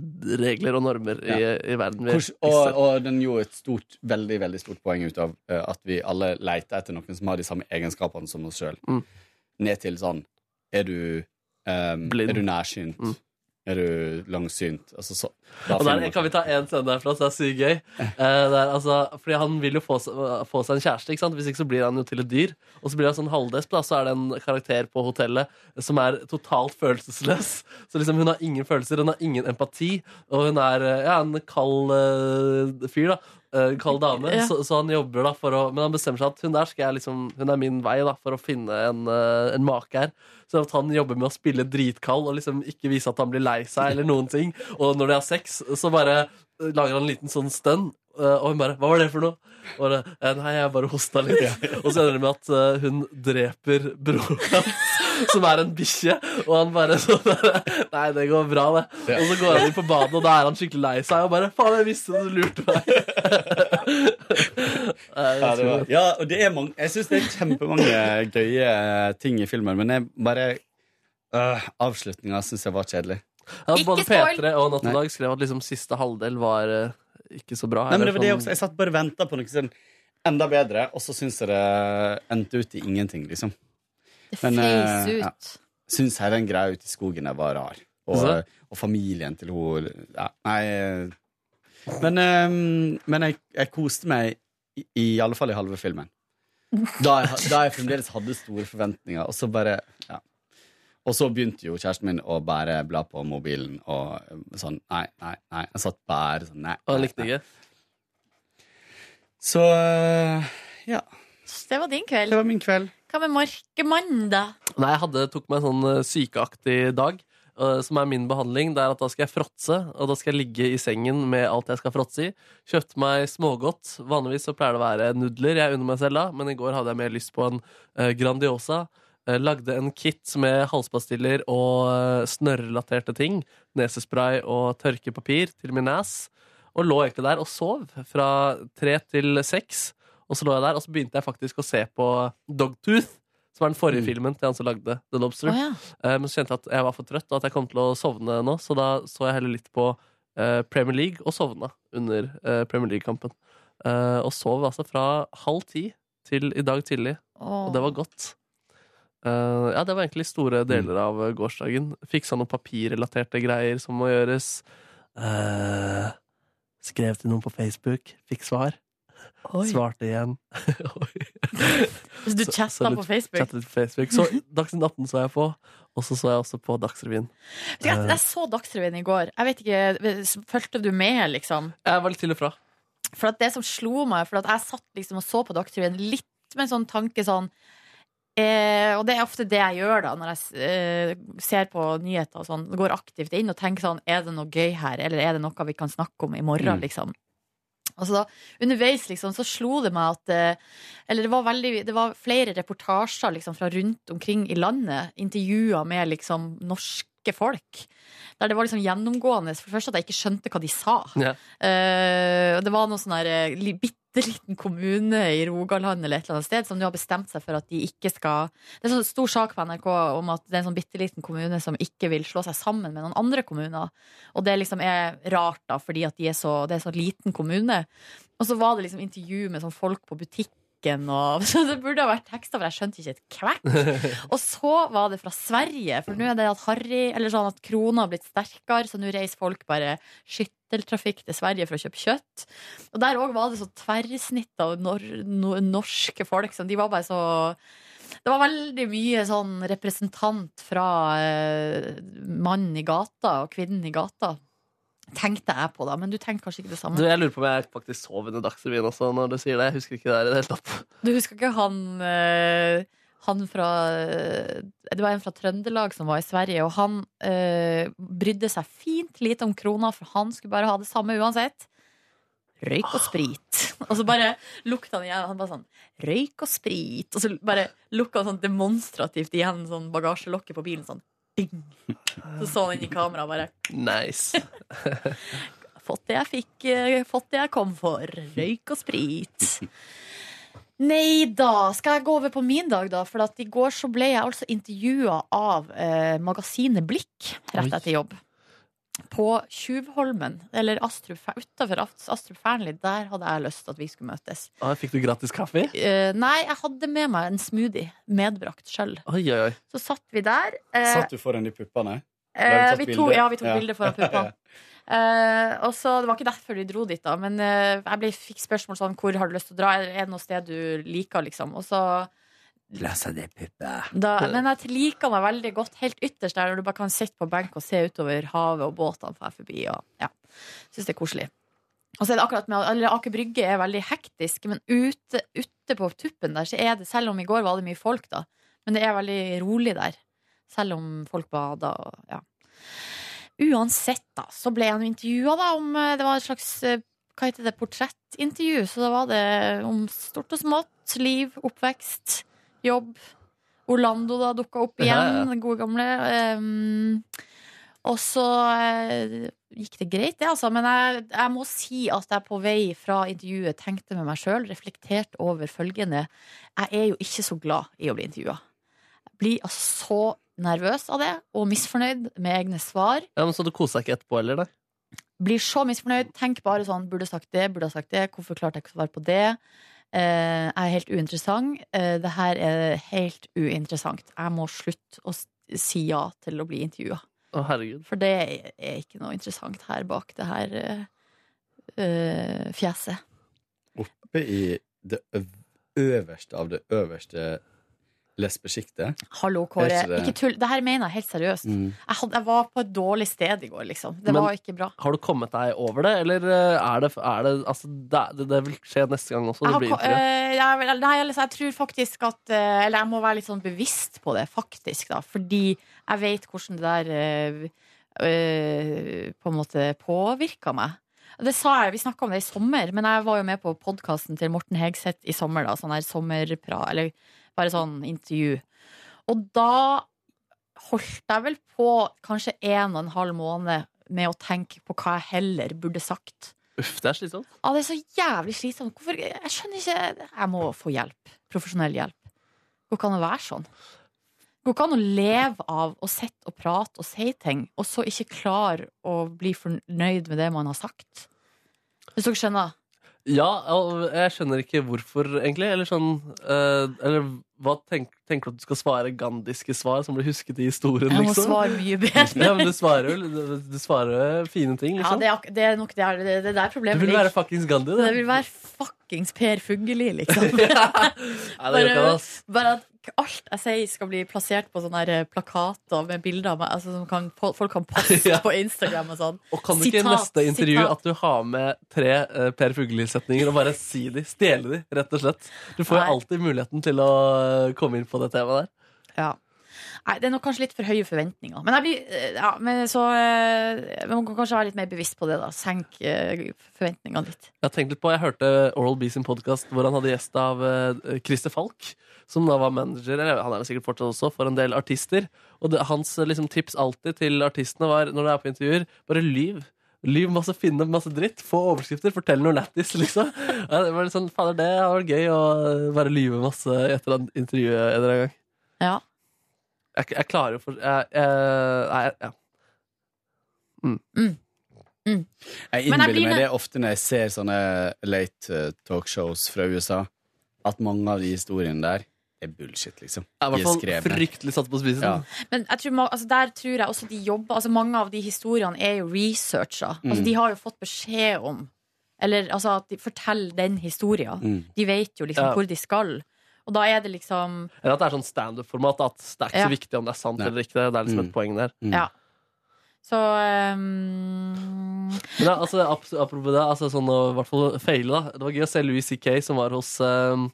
regler og normer i, i verden. Vi, og, og den gjorde et stort, veldig veldig stort poeng ut av uh, at vi alle leter etter noen som har de samme egenskapene som oss sjøl. Mm. Ned til sånn Er du, um, Blind. er du nærsynt? Mm. Er du langsynt? Altså, så, Og der kan vi ta én scene derfra, så det er sykt gøy. Eh, det er, altså, fordi han vil jo få, få seg en kjæreste, ikke sant? hvis ikke så blir han jo til et dyr. Og så blir han sånn halvdesp, da, så er det en karakter på hotellet som er totalt følelsesløs. Så liksom hun har ingen følelser, hun har ingen empati, og hun er eh, ja, en kald uh, fyr, da. Uh, kald dame. Ja. Så, så han jobber da for å Men han bestemmer seg at hun der skal jeg liksom Hun er min vei da for å finne en, uh, en make her. Så at han jobber med å spille dritkald og liksom ikke vise at han blir lei seg, eller noen ting. Og når de har sex, så bare eh, lager han en liten sånn stønn. eh, Og hun bare 'Hva var det for noe?' Og det, «Eh, 'Nei, jeg bare hosta litt'. Og så ender det med at hun dreper broren hans, som er en bikkje. Og han bare sånn 'Nei, det går bra, det'. Og så går han inn på badet, og da er han skikkelig lei seg. Og bare 'Faen, jeg visste du lurte meg'. Ja, og det er mange Jeg syns det er kjempemange gøye ting i filmen, men jeg bare øh, Avslutninga syns jeg var kjedelig. Ja, både Ikke! P3 og Natt og Dag skrev at liksom siste halvdel var eh, ikke så bra. Nei, men det eller var det sånn- også. Jeg satt bare og venta på noe sånn enda bedre, og så syns jeg det endte ut i ingenting, liksom. Det Men, flis eh, ja. ut. Syns hele den greia ute i skogen der var rar. Og, og familien til hun ja, Nei eh, Men, eh, men jeg, jeg koste meg i, i alle fall i halve filmen. Da jeg, da jeg fremdeles hadde store forventninger, og så bare ja. Og så begynte jo kjæresten min å bare bla på mobilen og sånn Nei, nei, nei. Jeg satt bare sånn Nei. Og han likte ikke. Så eh, ja. Det var din kveld. Det var min kveld. Hva med Markemannen, da? Nei, jeg hadde, tok meg en sånn eh, sykeaktig dag, eh, som er min behandling. Det er at da skal jeg fråtse, og da skal jeg ligge i sengen med alt jeg skal fråtse i. Kjøpte meg smågodt. Vanligvis så pleier det å være nudler jeg unner meg selv da, men i går hadde jeg mer lyst på en uh, Grandiosa. Eh, lagde en kit med halspastiller og uh, snørrelaterte ting. Nesespray og tørkepapir til min ass. Og lå egentlig der og sov fra tre til seks. Og så lå jeg der, og så begynte jeg faktisk å se på Dogtooth, som er den forrige Mm. filmen til han som lagde The Lobster. Oh, ja. Eh, Men så kjente jeg at jeg var for trøtt, og at jeg kom til å sovne nå, så da så jeg heller litt på eh, Premier League, og sovna under eh, Premier League-kampen. Eh, og sov altså fra halv ti til i dag tidlig, og det var godt. Eh, ja, det var egentlig store deler av eh, gårsdagen. Fiksa noen papirrelaterte greier som må gjøres. Uh, skrev til noen på Facebook, fikk svar. Oi. Svarte igjen. Så du chatta på Facebook? På Facebook. Så Dagsnytt 18 så jeg på, og så så jeg også på Dagsrevyen. Jeg, jeg så Dagsrevyen i går. Jeg vet ikke, Fulgte du med, liksom? Jeg var litt til og fra. For at det som slo meg, for at jeg satt liksom og så på Dagsrevyen litt med en sånn tanke sånn eh, Og det er ofte det jeg gjør da når jeg eh, ser på nyheter og sånn. Går aktivt inn og tenker sånn Er det noe gøy her, eller er det noe vi kan snakke om i morgen, Mm. liksom? Og så da, underveis liksom, så slo det meg at eh, Eller det var, veldig, det var flere reportasjer liksom, fra rundt omkring i landet. Intervjuer med liksom norske folk. Der det var liksom gjennomgående For det første at jeg ikke skjønte hva de sa. Eh, det var noe sånn eh, bitte liten kommune i Rogaland eller et eller annet sted som nå har bestemt seg for at de ikke skal Det er en sånn stor sak på NRK om at det er en sånn bitte liten kommune som ikke vil slå seg sammen med noen andre kommuner. Og det liksom er rart, da, fordi at de er så, det er så liten kommune. Og så var det liksom intervju med sånn folk på butikken. Og, så det burde ha vært tekster, for jeg skjønte ikke et kvekk. Og så var det fra Sverige, for nå er det at Harry Eller sånn at krona har blitt sterkere, så nå reiser folk bare skytteltrafikk til Sverige for å kjøpe kjøtt. Og der òg var det så tverrsnitt av nor no norske folk. Som de var bare så det var veldig mye sånn representant fra eh, mannen i gata og kvinnen i gata. Tenkte jeg på, da. Men du tenker kanskje ikke det samme? Du, jeg lurer på om jeg faktisk sov under Dagsrevyen også, når du sier det. Jeg husker ikke det her i det hele tatt. Du husker ikke han eh, Han fra Det var en fra Trøndelag som var i Sverige, og han eh, brydde seg fint lite om krona, for han skulle bare ha det samme uansett. Røyk og sprit. Og så bare lukta han igjen. Han bare sånn Røyk og sprit. Og så bare lukka han sånn demonstrativt igjen sånn bagasjelokket på bilen. Sånn ding. Så så han inn i kameraet bare Nice. Fått det jeg fikk, eh, fått det jeg kom for. Røyk og sprit. Nei da. Skal jeg gå over på min dag, da? For at i går så ble jeg altså intervjua av eh, magasinet Blikk rett etter jobb. På Tjuvholmen, eller Astrup, utafor Astrup Fearnley. Der hadde jeg lyst til at vi skulle møtes. Ah, fikk du gratis kaffe? Eh, nei, jeg hadde med meg en smoothie medbrakt sjøl. Så satt vi der. eh, Satt du foran de puppene? Eh, vi tok, ja, vi tok Ja. bilde foran puppene. Eh, og så, Det var ikke derfor vi dro dit, da, men eh, jeg ble, fikk spørsmål sånn Hvor har du lyst til å dra? Er det noe sted du liker, liksom? Og så La seg det puppe. da, Men jeg liker meg veldig godt helt ytterst der, når du bare kan sitte på benk og se utover havet og båtene fer forbi. Og, ja, Syns det er koselig. Og så er det akkurat med eller Aker Brygge er veldig hektisk, men ute, ute på tuppen der, så er det Selv om i går var det mye folk, da, men det er veldig rolig der. Selv om folk bader og ja. Uansett, da, så ble han intervjua da om eh, Det var et slags eh, hva heter det, portrettintervju. Så da var det om stort og smått. Liv, oppvekst, jobb. Orlando da dukka opp igjen, ja. den gode gamle. Um, og så uh, gikk det greit, det, altså. Men jeg, jeg må si at jeg på vei fra intervjuet tenkte med meg sjøl, reflektert over følgende Jeg er jo ikke så glad i å bli intervjua. Jeg blir altså så nervøs av det, og misfornøyd med egne svar. Ja, men Så du koser deg ikke etterpå heller, da? Blir så misfornøyd. Tenk bare sånn Burde sagt det, burde sagt det. Hvorfor klarte jeg ikke å svare på det? Eh, jeg er helt uinteressant. Eh, det her er helt uinteressant. Jeg må slutte å si ja til å bli intervjua. Oh. For det er ikke noe interessant her bak det her eh, eh, fjeset. Oppe i det øverste av det øverste lesbesjiktet. Hallo, Kåre. Ikke Ikke tull. Det her mener jeg helt seriøst. Mm. Jeg, had, jeg var på et dårlig sted i går, liksom. Det Men- var ikke bra. Har du kommet deg over det, eller eh, er det, er det Altså, det, det, vil skje neste gang også? Jeg, har, eh, jeg, nei, altså, jeg tror faktisk at eh, Eller jeg må være litt sånn bevisst på det, faktisk. Da, fordi jeg vet hvordan det der eh, eh, på en måte påvirka meg. Det sa jeg, Vi snakka om det i sommer, men jeg var jo med på podkasten til Morten Hegseth i sommer. da, Sånn her sommerpra, eller bare sånn intervju. Og da holdt jeg vel på kanskje en og en halv måned med å tenke på hva jeg heller burde sagt. Uff, det er slitsomt. Ja, det er så jævlig slitsomt. Hvorfor, jeg skjønner ikke Jeg må få hjelp. Profesjonell hjelp. Går ikke an å være sånn. Går ikke an å leve av å sitte og prate og si ting, og så ikke klare å bli fornøyd med det man har sagt. Hvis dere skjønner? Ja, og jeg skjønner ikke hvorfor, egentlig. Eller sånn eh, Eller hva tenk, tenker du at du skal svare gandiske svar som blir husket i historien, Jeg må liksom? svare mye bedre. Ja, men du svarer jo du, du svarer fine ting, Ja, liksom. det er, ak- det er nok det, er, det, det der du problemet vil være fuckings Gandhi, Det det. vil være fuckings Per Fugelli, liksom. Ikke bare at alt jeg sier skal bli plassert på sånne eh, plakater med bilder av meg, altså, som kan, folk kan poste Ja. på Instagram og sånn. Og kan du ikke i neste intervju sitat. at du har med tre uh, Per Fugelli-setninger og bare si de, stjele de, rett og slett? Du får jo alltid muligheten til å eh, komme inn på det temaet der. Ja. Nei, det er nok kanskje litt for høye forventninger. Men jeg blir eh, ja, men så eh, Man kan kanskje være litt mer bevisst på det, da. Senk eh, forventningene litt. Jeg har tenkt litt på, jeg hørte Oral B sin podkast hvor han hadde gjest av Christer Falk. Som da var manager, eller han er det sikkert fortsatt også, for en del artister. Og det, hans liksom, tips alltid til artistene var når du er på intervjuer, bare lyv. Lyv masse, finne masse dritt, få overskrifter, fortell noe lættis, liksom. Ja, det var litt sånn, fader, det hadde vært gøy å bare lyve masse etter en intervju en gang. Ja. Jeg, jeg klarer jo for jeg, jeg, Nei, ja. Mm. Mm. jeg innbiller meg det ofte når jeg ser sånne late eh, talkshows fra USA, at mange av de historiene der er bullshit, liksom. Jeg er i hvert fall fryktelig satt på spissen. Ja. Men jeg tror, altså der tror jeg også de jobber altså Mange av de historiene er jo researcha. Altså Mm. de har jo fått beskjed om Eller altså at de forteller den historien. Mm. De vet jo liksom Ja. hvor de skal. Og da er det liksom Eller at det er sånn standup-format. At det er ikke Ja. så viktig om det er sant Nei. eller ikke. Det er liksom Mm. et poeng der. Mm. Ja. Så um... Men ja, altså, apropos det, altså, sånn å i hvert fall feile, da. Det var gøy å se Louis C.K. som var hos um,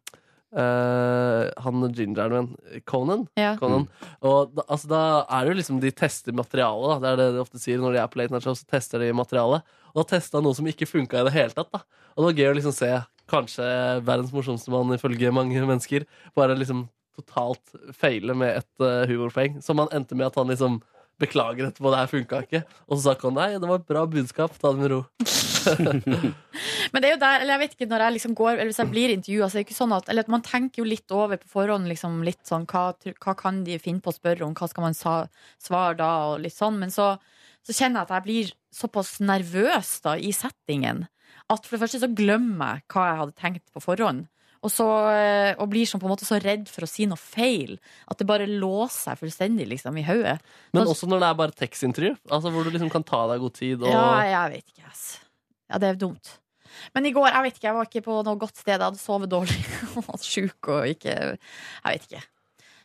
uh, han gingeren min, Conan. ja. Conan. Og da, altså, da er det jo liksom de tester materialet, da. Det er det de ofte sier når de er på Late Night Show, så tester de materialet. Og da testa noe som ikke funka i det hele tatt, da. Og det var gøy å liksom se kanskje verdens morsomste mann ifølge mange mennesker bare liksom totalt feile med et uh, humorpoeng. Som han endte med at han liksom Beklager etterpå, det her funka ikke. Og så sa han nei, det var et bra budskap, ta det med ro. Men det er jo der, eller jeg vet ikke når jeg liksom går Eller hvis jeg blir intervjua, så er det ikke sånn at Eller at man tenker jo litt over på forhånd, liksom litt sånn hva, hva kan de finne på å spørre om, hva skal man svare da, og litt sånn. Men så, så kjenner jeg at jeg blir såpass nervøs da i settingen at for det første så glemmer jeg hva jeg hadde tenkt på forhånd. Og, så, eh, og blir sånn på en måte så redd for å si noe feil at det bare låser seg fullstendig liksom i hodet. Men også når det er bare tekstintervju, altså hvor du liksom kan ta deg god tid. Og... Ja, jeg vet ikke, ass. Ja, det er dumt. Men i går, jeg vet ikke, jeg var ikke på noe godt sted. Jeg hadde sovet dårlig og var sjuk og ikke Jeg vet ikke.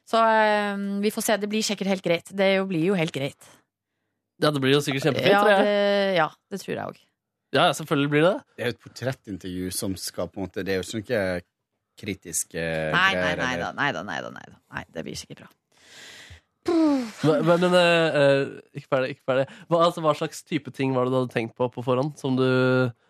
Så eh, vi får se. Det blir sikkert helt greit. Det blir jo helt greit. Ja, det blir jo sikkert kjempefint, Ja, tror jeg. det, ja, det tror jeg òg. Ja, selvfølgelig blir det det. Det er jo et portrettintervju som skal på en måte Det er jo ikke noe kritiske Nei, nei, nei da. Nei da, nei da, nei da. Nei, det blir sikkert bra. Men, men, men eh, eh, ikke ferdig. Ikke ferdig. Hva, altså, hva slags type ting var det du hadde tenkt på på forhånd? Som du,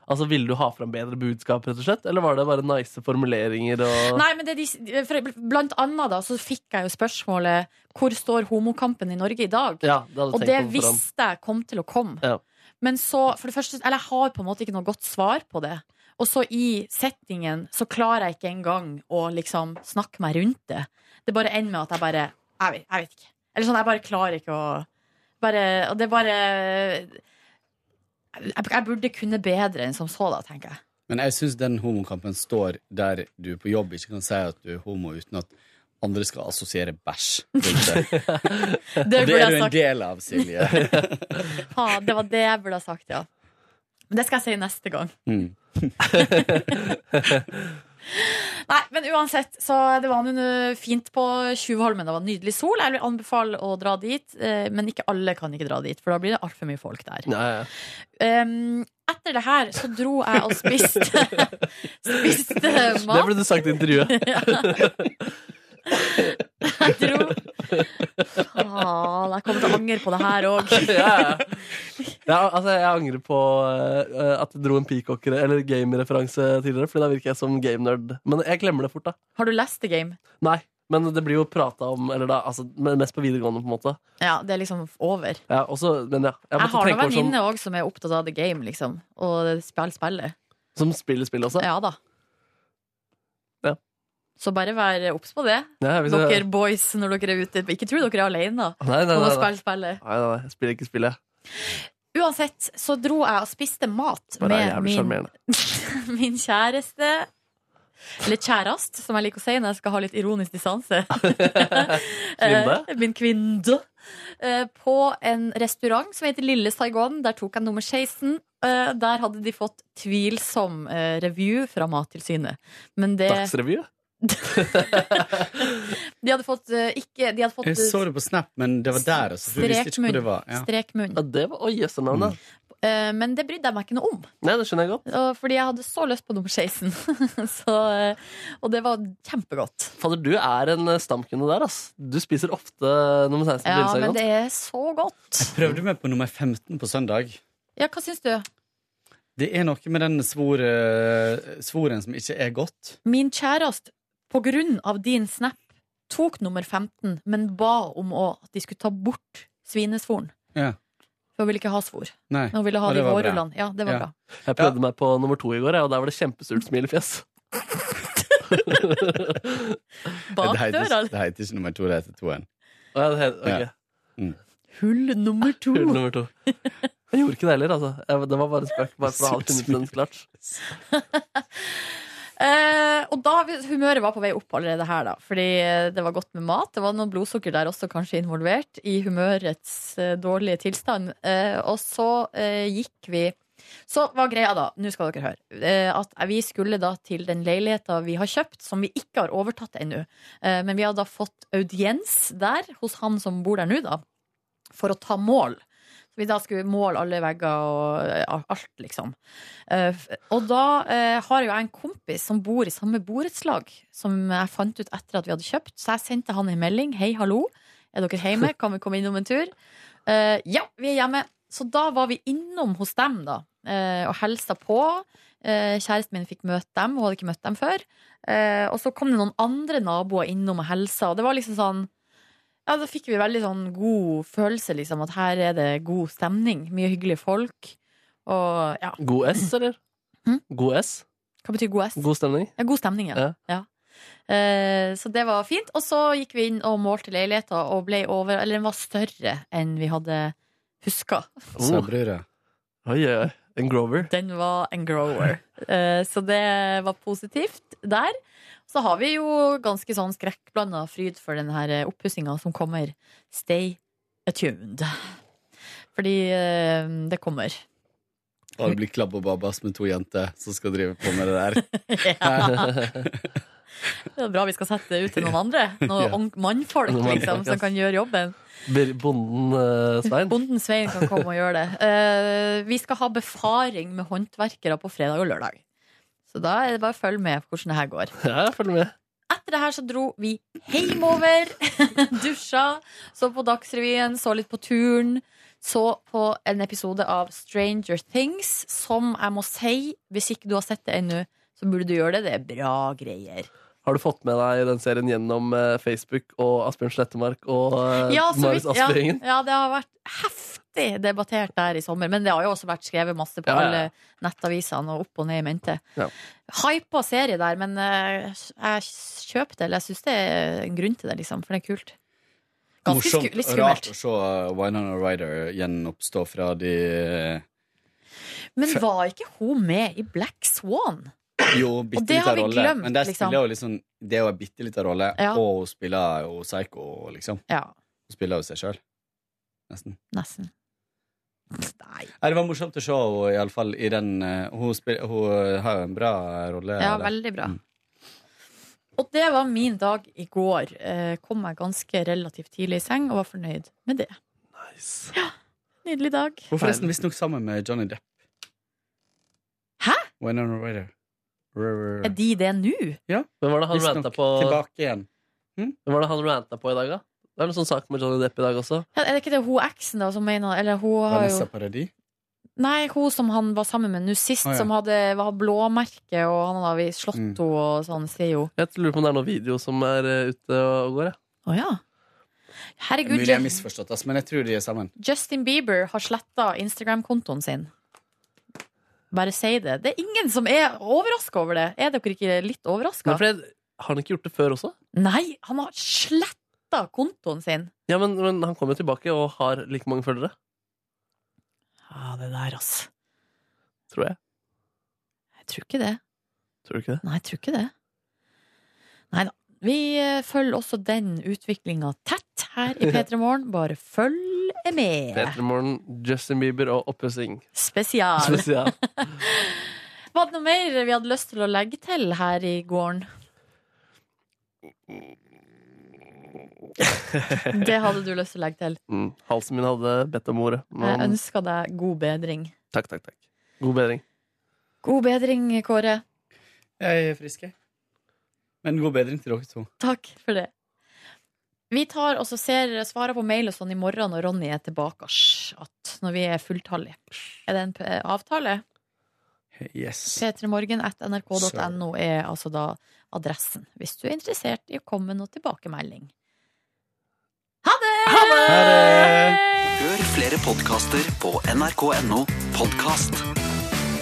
altså, ville du ha fram bedre budskap, rett og slett? Eller var det bare nice formuleringer og Nei, men det de, for Blant annet da, så fikk jeg jo spørsmålet Hvor står homokampen i Norge i dag? Ja, det hadde Og tenkt det visste jeg kom til å komme. Ja. Men så, for det første, eller jeg har på en måte ikke noe godt svar på det. Og så i settingen så klarer jeg ikke engang å liksom snakke meg rundt det. Det bare ender med at jeg bare Jeg vet, jeg vet ikke. Eller sånn, jeg bare klarer ikke å bare, Og det bare jeg, jeg burde kunne bedre enn som så, da, tenker jeg. Men jeg syns den homokampen står der du på jobb ikke kan si at du er homo uten at andre skal assosiere bæsj. rundt det. Det Og det er du en del av, Silje. Ha, det var det jeg burde ha sagt, ja. Men det skal jeg si neste gang. Mm. Nei, men uansett, så det var noe fint på Tjuvholmen. Det var nydelig sol. Jeg vil anbefale å dra dit, eh, men ikke alle kan ikke dra dit, for da blir det altfor mye folk der. Nei, ja. Um, etter det her så dro jeg og spiste Spiste mat. Det ble det sagt i intervjuet. Jeg tror Faen, jeg kommer til å angre på det her òg. ja, ja. altså, jeg angrer på uh, at jeg dro en peacock- eller game-referanse tidligere, Fordi da virker jeg som game-nerd. Men jeg glemmer det fort, da. Har du lest The Game? Nei, Men det blir jo prata om Eller da, altså, mest på videregående, på en måte. Ja, det er liksom over. Ja, også, men ja, jeg Jeg har noen sånn, venninner òg som er opptatt av the game, liksom. Og spiller spillet. som spiller spill også. Ja da. Så bare vær obs på det, nei, dere jeg- boys, når dere er ute. Ikke tro dere er alene Nei, nei, nei, spille spillet. Nei, nei, nei, spiller ikke spillet. Uansett så dro jeg og spiste mat Bare er med min, min kjæreste. Eller kjærest, som jeg liker å si når jeg skal ha litt ironisk distanse. Eh, Min kvinne. Eh, På en restaurant som heter Lille Saigon. Der tok jeg nummer 16. Eh, Der hadde de fått tvilsom review fra Mattilsynet. Men det Dagsrevy? De hadde fått uh, ikke De hadde fått Jeg så det på Snap, men det var der. Altså. Du visste ikke hvor det var. Ja. Strekmunn. Ja, det var Oi, jøsse navn, da. Uh, Men det brydde jeg meg ikke noe om. Nei, det skjønner jeg godt. uh, Fordi jeg hadde så lyst på nummer 16. så, eh, og det var kjempegodt. Fader, du er en stamkunde der, ass. Du spiser ofte nummer 16 på Ja, men men det er så godt. Jeg prøvde meg på nummer 15 på søndag. Ja, hva syns du? Det er noe med den svor, svoren som ikke er godt. Min kjæreste, på grunn av din snap, tok nummer 15, men ba om å, at de skulle ta bort svinesvoren. Ja. For hun ville ikke ha svor. Nei. Hun ville ha de vårrullene. Ja, det var Ja. bra. Jeg prøvde meg på nummer to i går, og der var det kjempesult smilefjes. Bak det, heter, døra. ikke- det heter ikke nummer to, det heter toen. Å, ja, det het- ok. Ja. Mm. Hull nummer to. Hull nummer to. Jeg gjorde ikke det heller, altså. Jeg, det var bare spøk. Bare for å ha 100 klart. Eh, og da, humøret var på vei opp allerede her, da. Fordi eh, det var godt med mat. Det var noe blodsukker der også kanskje involvert i humørets eh, dårlige tilstand. Eh, og så eh, gikk vi Så var greia, da, nå skal dere høre, eh, at vi skulle da til den leiligheta vi har kjøpt, som vi ikke har overtatt ennå. Men vi har da fått audiens der, hos han som bor der nå, da, for å ta mål. Vi da skulle måle alle vegger og eh, alt, liksom. Eh, og da har har jo jeg en kompis som bor i samme borettslag, som jeg fant ut etter at vi hadde kjøpt. Så jeg sendte han en melding. Hei, hallo. Er dere hjemme? Kan vi komme innom en tur? Eh, ja, vi er hjemme. Så da var vi innom hos dem, da, eh, og hilsa på. Eh, kjæresten min fikk møte dem, hun hadde ikke møtt dem før. Eh, og så kom det noen andre naboer innom og hilsa, og det var liksom sånn ja, Da fikk vi veldig sånn god følelse, liksom, at her er det god stemning. Mye hyggelige folk. Og ja. God S, eller? Mm? God S? Hva betyr god S? God stemning? Ja, god stemning, ja. Ja. ja. Eh, så det var fint. Og så gikk vi inn og målte leiligheta, og ble over Eller den var større enn vi hadde huska. Oi, oi, oi. En Grover. Den var en grower. Eh, så det var positivt der. Så har vi jo ganske sånn skrekkblanda fryd for den her oppussinga som kommer. Stay attuned. Fordi eh, det kommer. Bare bli blir klabb og babas med to jenter som skal drive på med det der. Det er bra vi skal sette det ut til noen andre. Noen Ja. mannfolk Noen liksom, som kan gjøre jobben. Bonden uh, Svein. Bonden Svein kan komme og gjøre det. Uh, vi skal ha befaring med håndverkere på fredag og lørdag. Så da er det bare å følge med på hvordan det her går. Ja, følg med. Etter det her så dro vi hjemover, dusja, så på Dagsrevyen, så litt på turen. Så på en episode av Stranger Things, som jeg må si, hvis ikke du har sett det ennå, så burde du gjøre det. Det er bra greier. Har du fått med deg den serien gjennom eh, Facebook og Asbjørn Slettemark og uh, Ja, Marius vidt- ja, ja, det har vært heftig debattert der i sommer. Men det har jo også vært skrevet masse på Ja, ja, ja. alle nettavisene og opp og ned i mente. Ja. Hypa serie der, men eh, jeg kjøper det. Eller jeg syns det er en grunn til det, liksom. For det er kult. Ganske sku, litt og rart å se uh, Winona Ryder gjenoppstå fra de Men var ikke hun med i Black Swan? Jo, bitte lita vi rolle. glemt, Men der liksom. spiller hun liksom Det er jo en bitte lita rolle, Ja. og hun spiller jo psycho, liksom. Ja, Hun spiller jo seg sjøl. Nesten. nesten. Nei. Det var morsomt å se henne, iallfall i den uh, hun, spil, hun uh, har jo en bra rolle. Ja, der. veldig bra. Mm. Og det var min dag i går. Eh, kom meg ganske relativt tidlig i seng og var fornøyd med det. Nice. Nydelig dag. Hun er forresten visstnok sammen med Johnny Depp. Hæ? Winona Ryder. Er de det nå? Ja. Hvem var det han ranta på tilbake igjen. Hvem var det han ranta på i dag, da? Det er noen sånn sak med Johnny Depp i dag også. Ja, Er det ikke det hun eksen da som mener Eller hun har jo Paradis. Nei, hun som han var sammen med nå sist, ah, ja. som hadde, var blåmerke, og han hadde slått Mm. henne og sånn, sier jo. Jeg lurer på om det er noen video som er eh, ute og går. Jeg. Å ja. Herregud, Mulig jeg har misforstått, men jeg tror de er sammen. Justin Bieber har sletta Instagram-kontoen sin. Bare si det. Det er ingen som er overraska over det. Er dere ikke litt overraska? Har han ikke gjort det før også? Nei, han har sletta kontoen sin. Ja, men, men han kommer jo tilbake og har like mange følgere. Ja, det der, ass. Tror jeg. Jeg tror ikke det. Tror du ikke det? Nei, jeg tror ikke det. Nei da. Vi eh, følger også den utviklinga tett her i P3 Morgen. Bare følg med. Peter Morgen, Justin Bieber og oppussing. Spesial. Spesial. Var det noe mer vi hadde lyst til å legge til her i gården? Det hadde du lyst til å legge til. Mm, halsen min hadde bedt om ordet. Jeg Men, ønsker deg god bedring. takk, takk, takk. God bedring. God bedring, Kåre. Jeg er frisk, jeg. Men god bedring til dere to. Takk for det. Vi tar og så ser, svarer på mail og sånn i morgen når Ronny er tilbake. At når vi er fulltallige. Er det en avtale? Yes. p3morgen.nrk.no er altså da adressen, hvis du er interessert i å komme med noe tilbakemelding. Ha det! Hør flere podkaster på nrk.no podkast.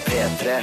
P3.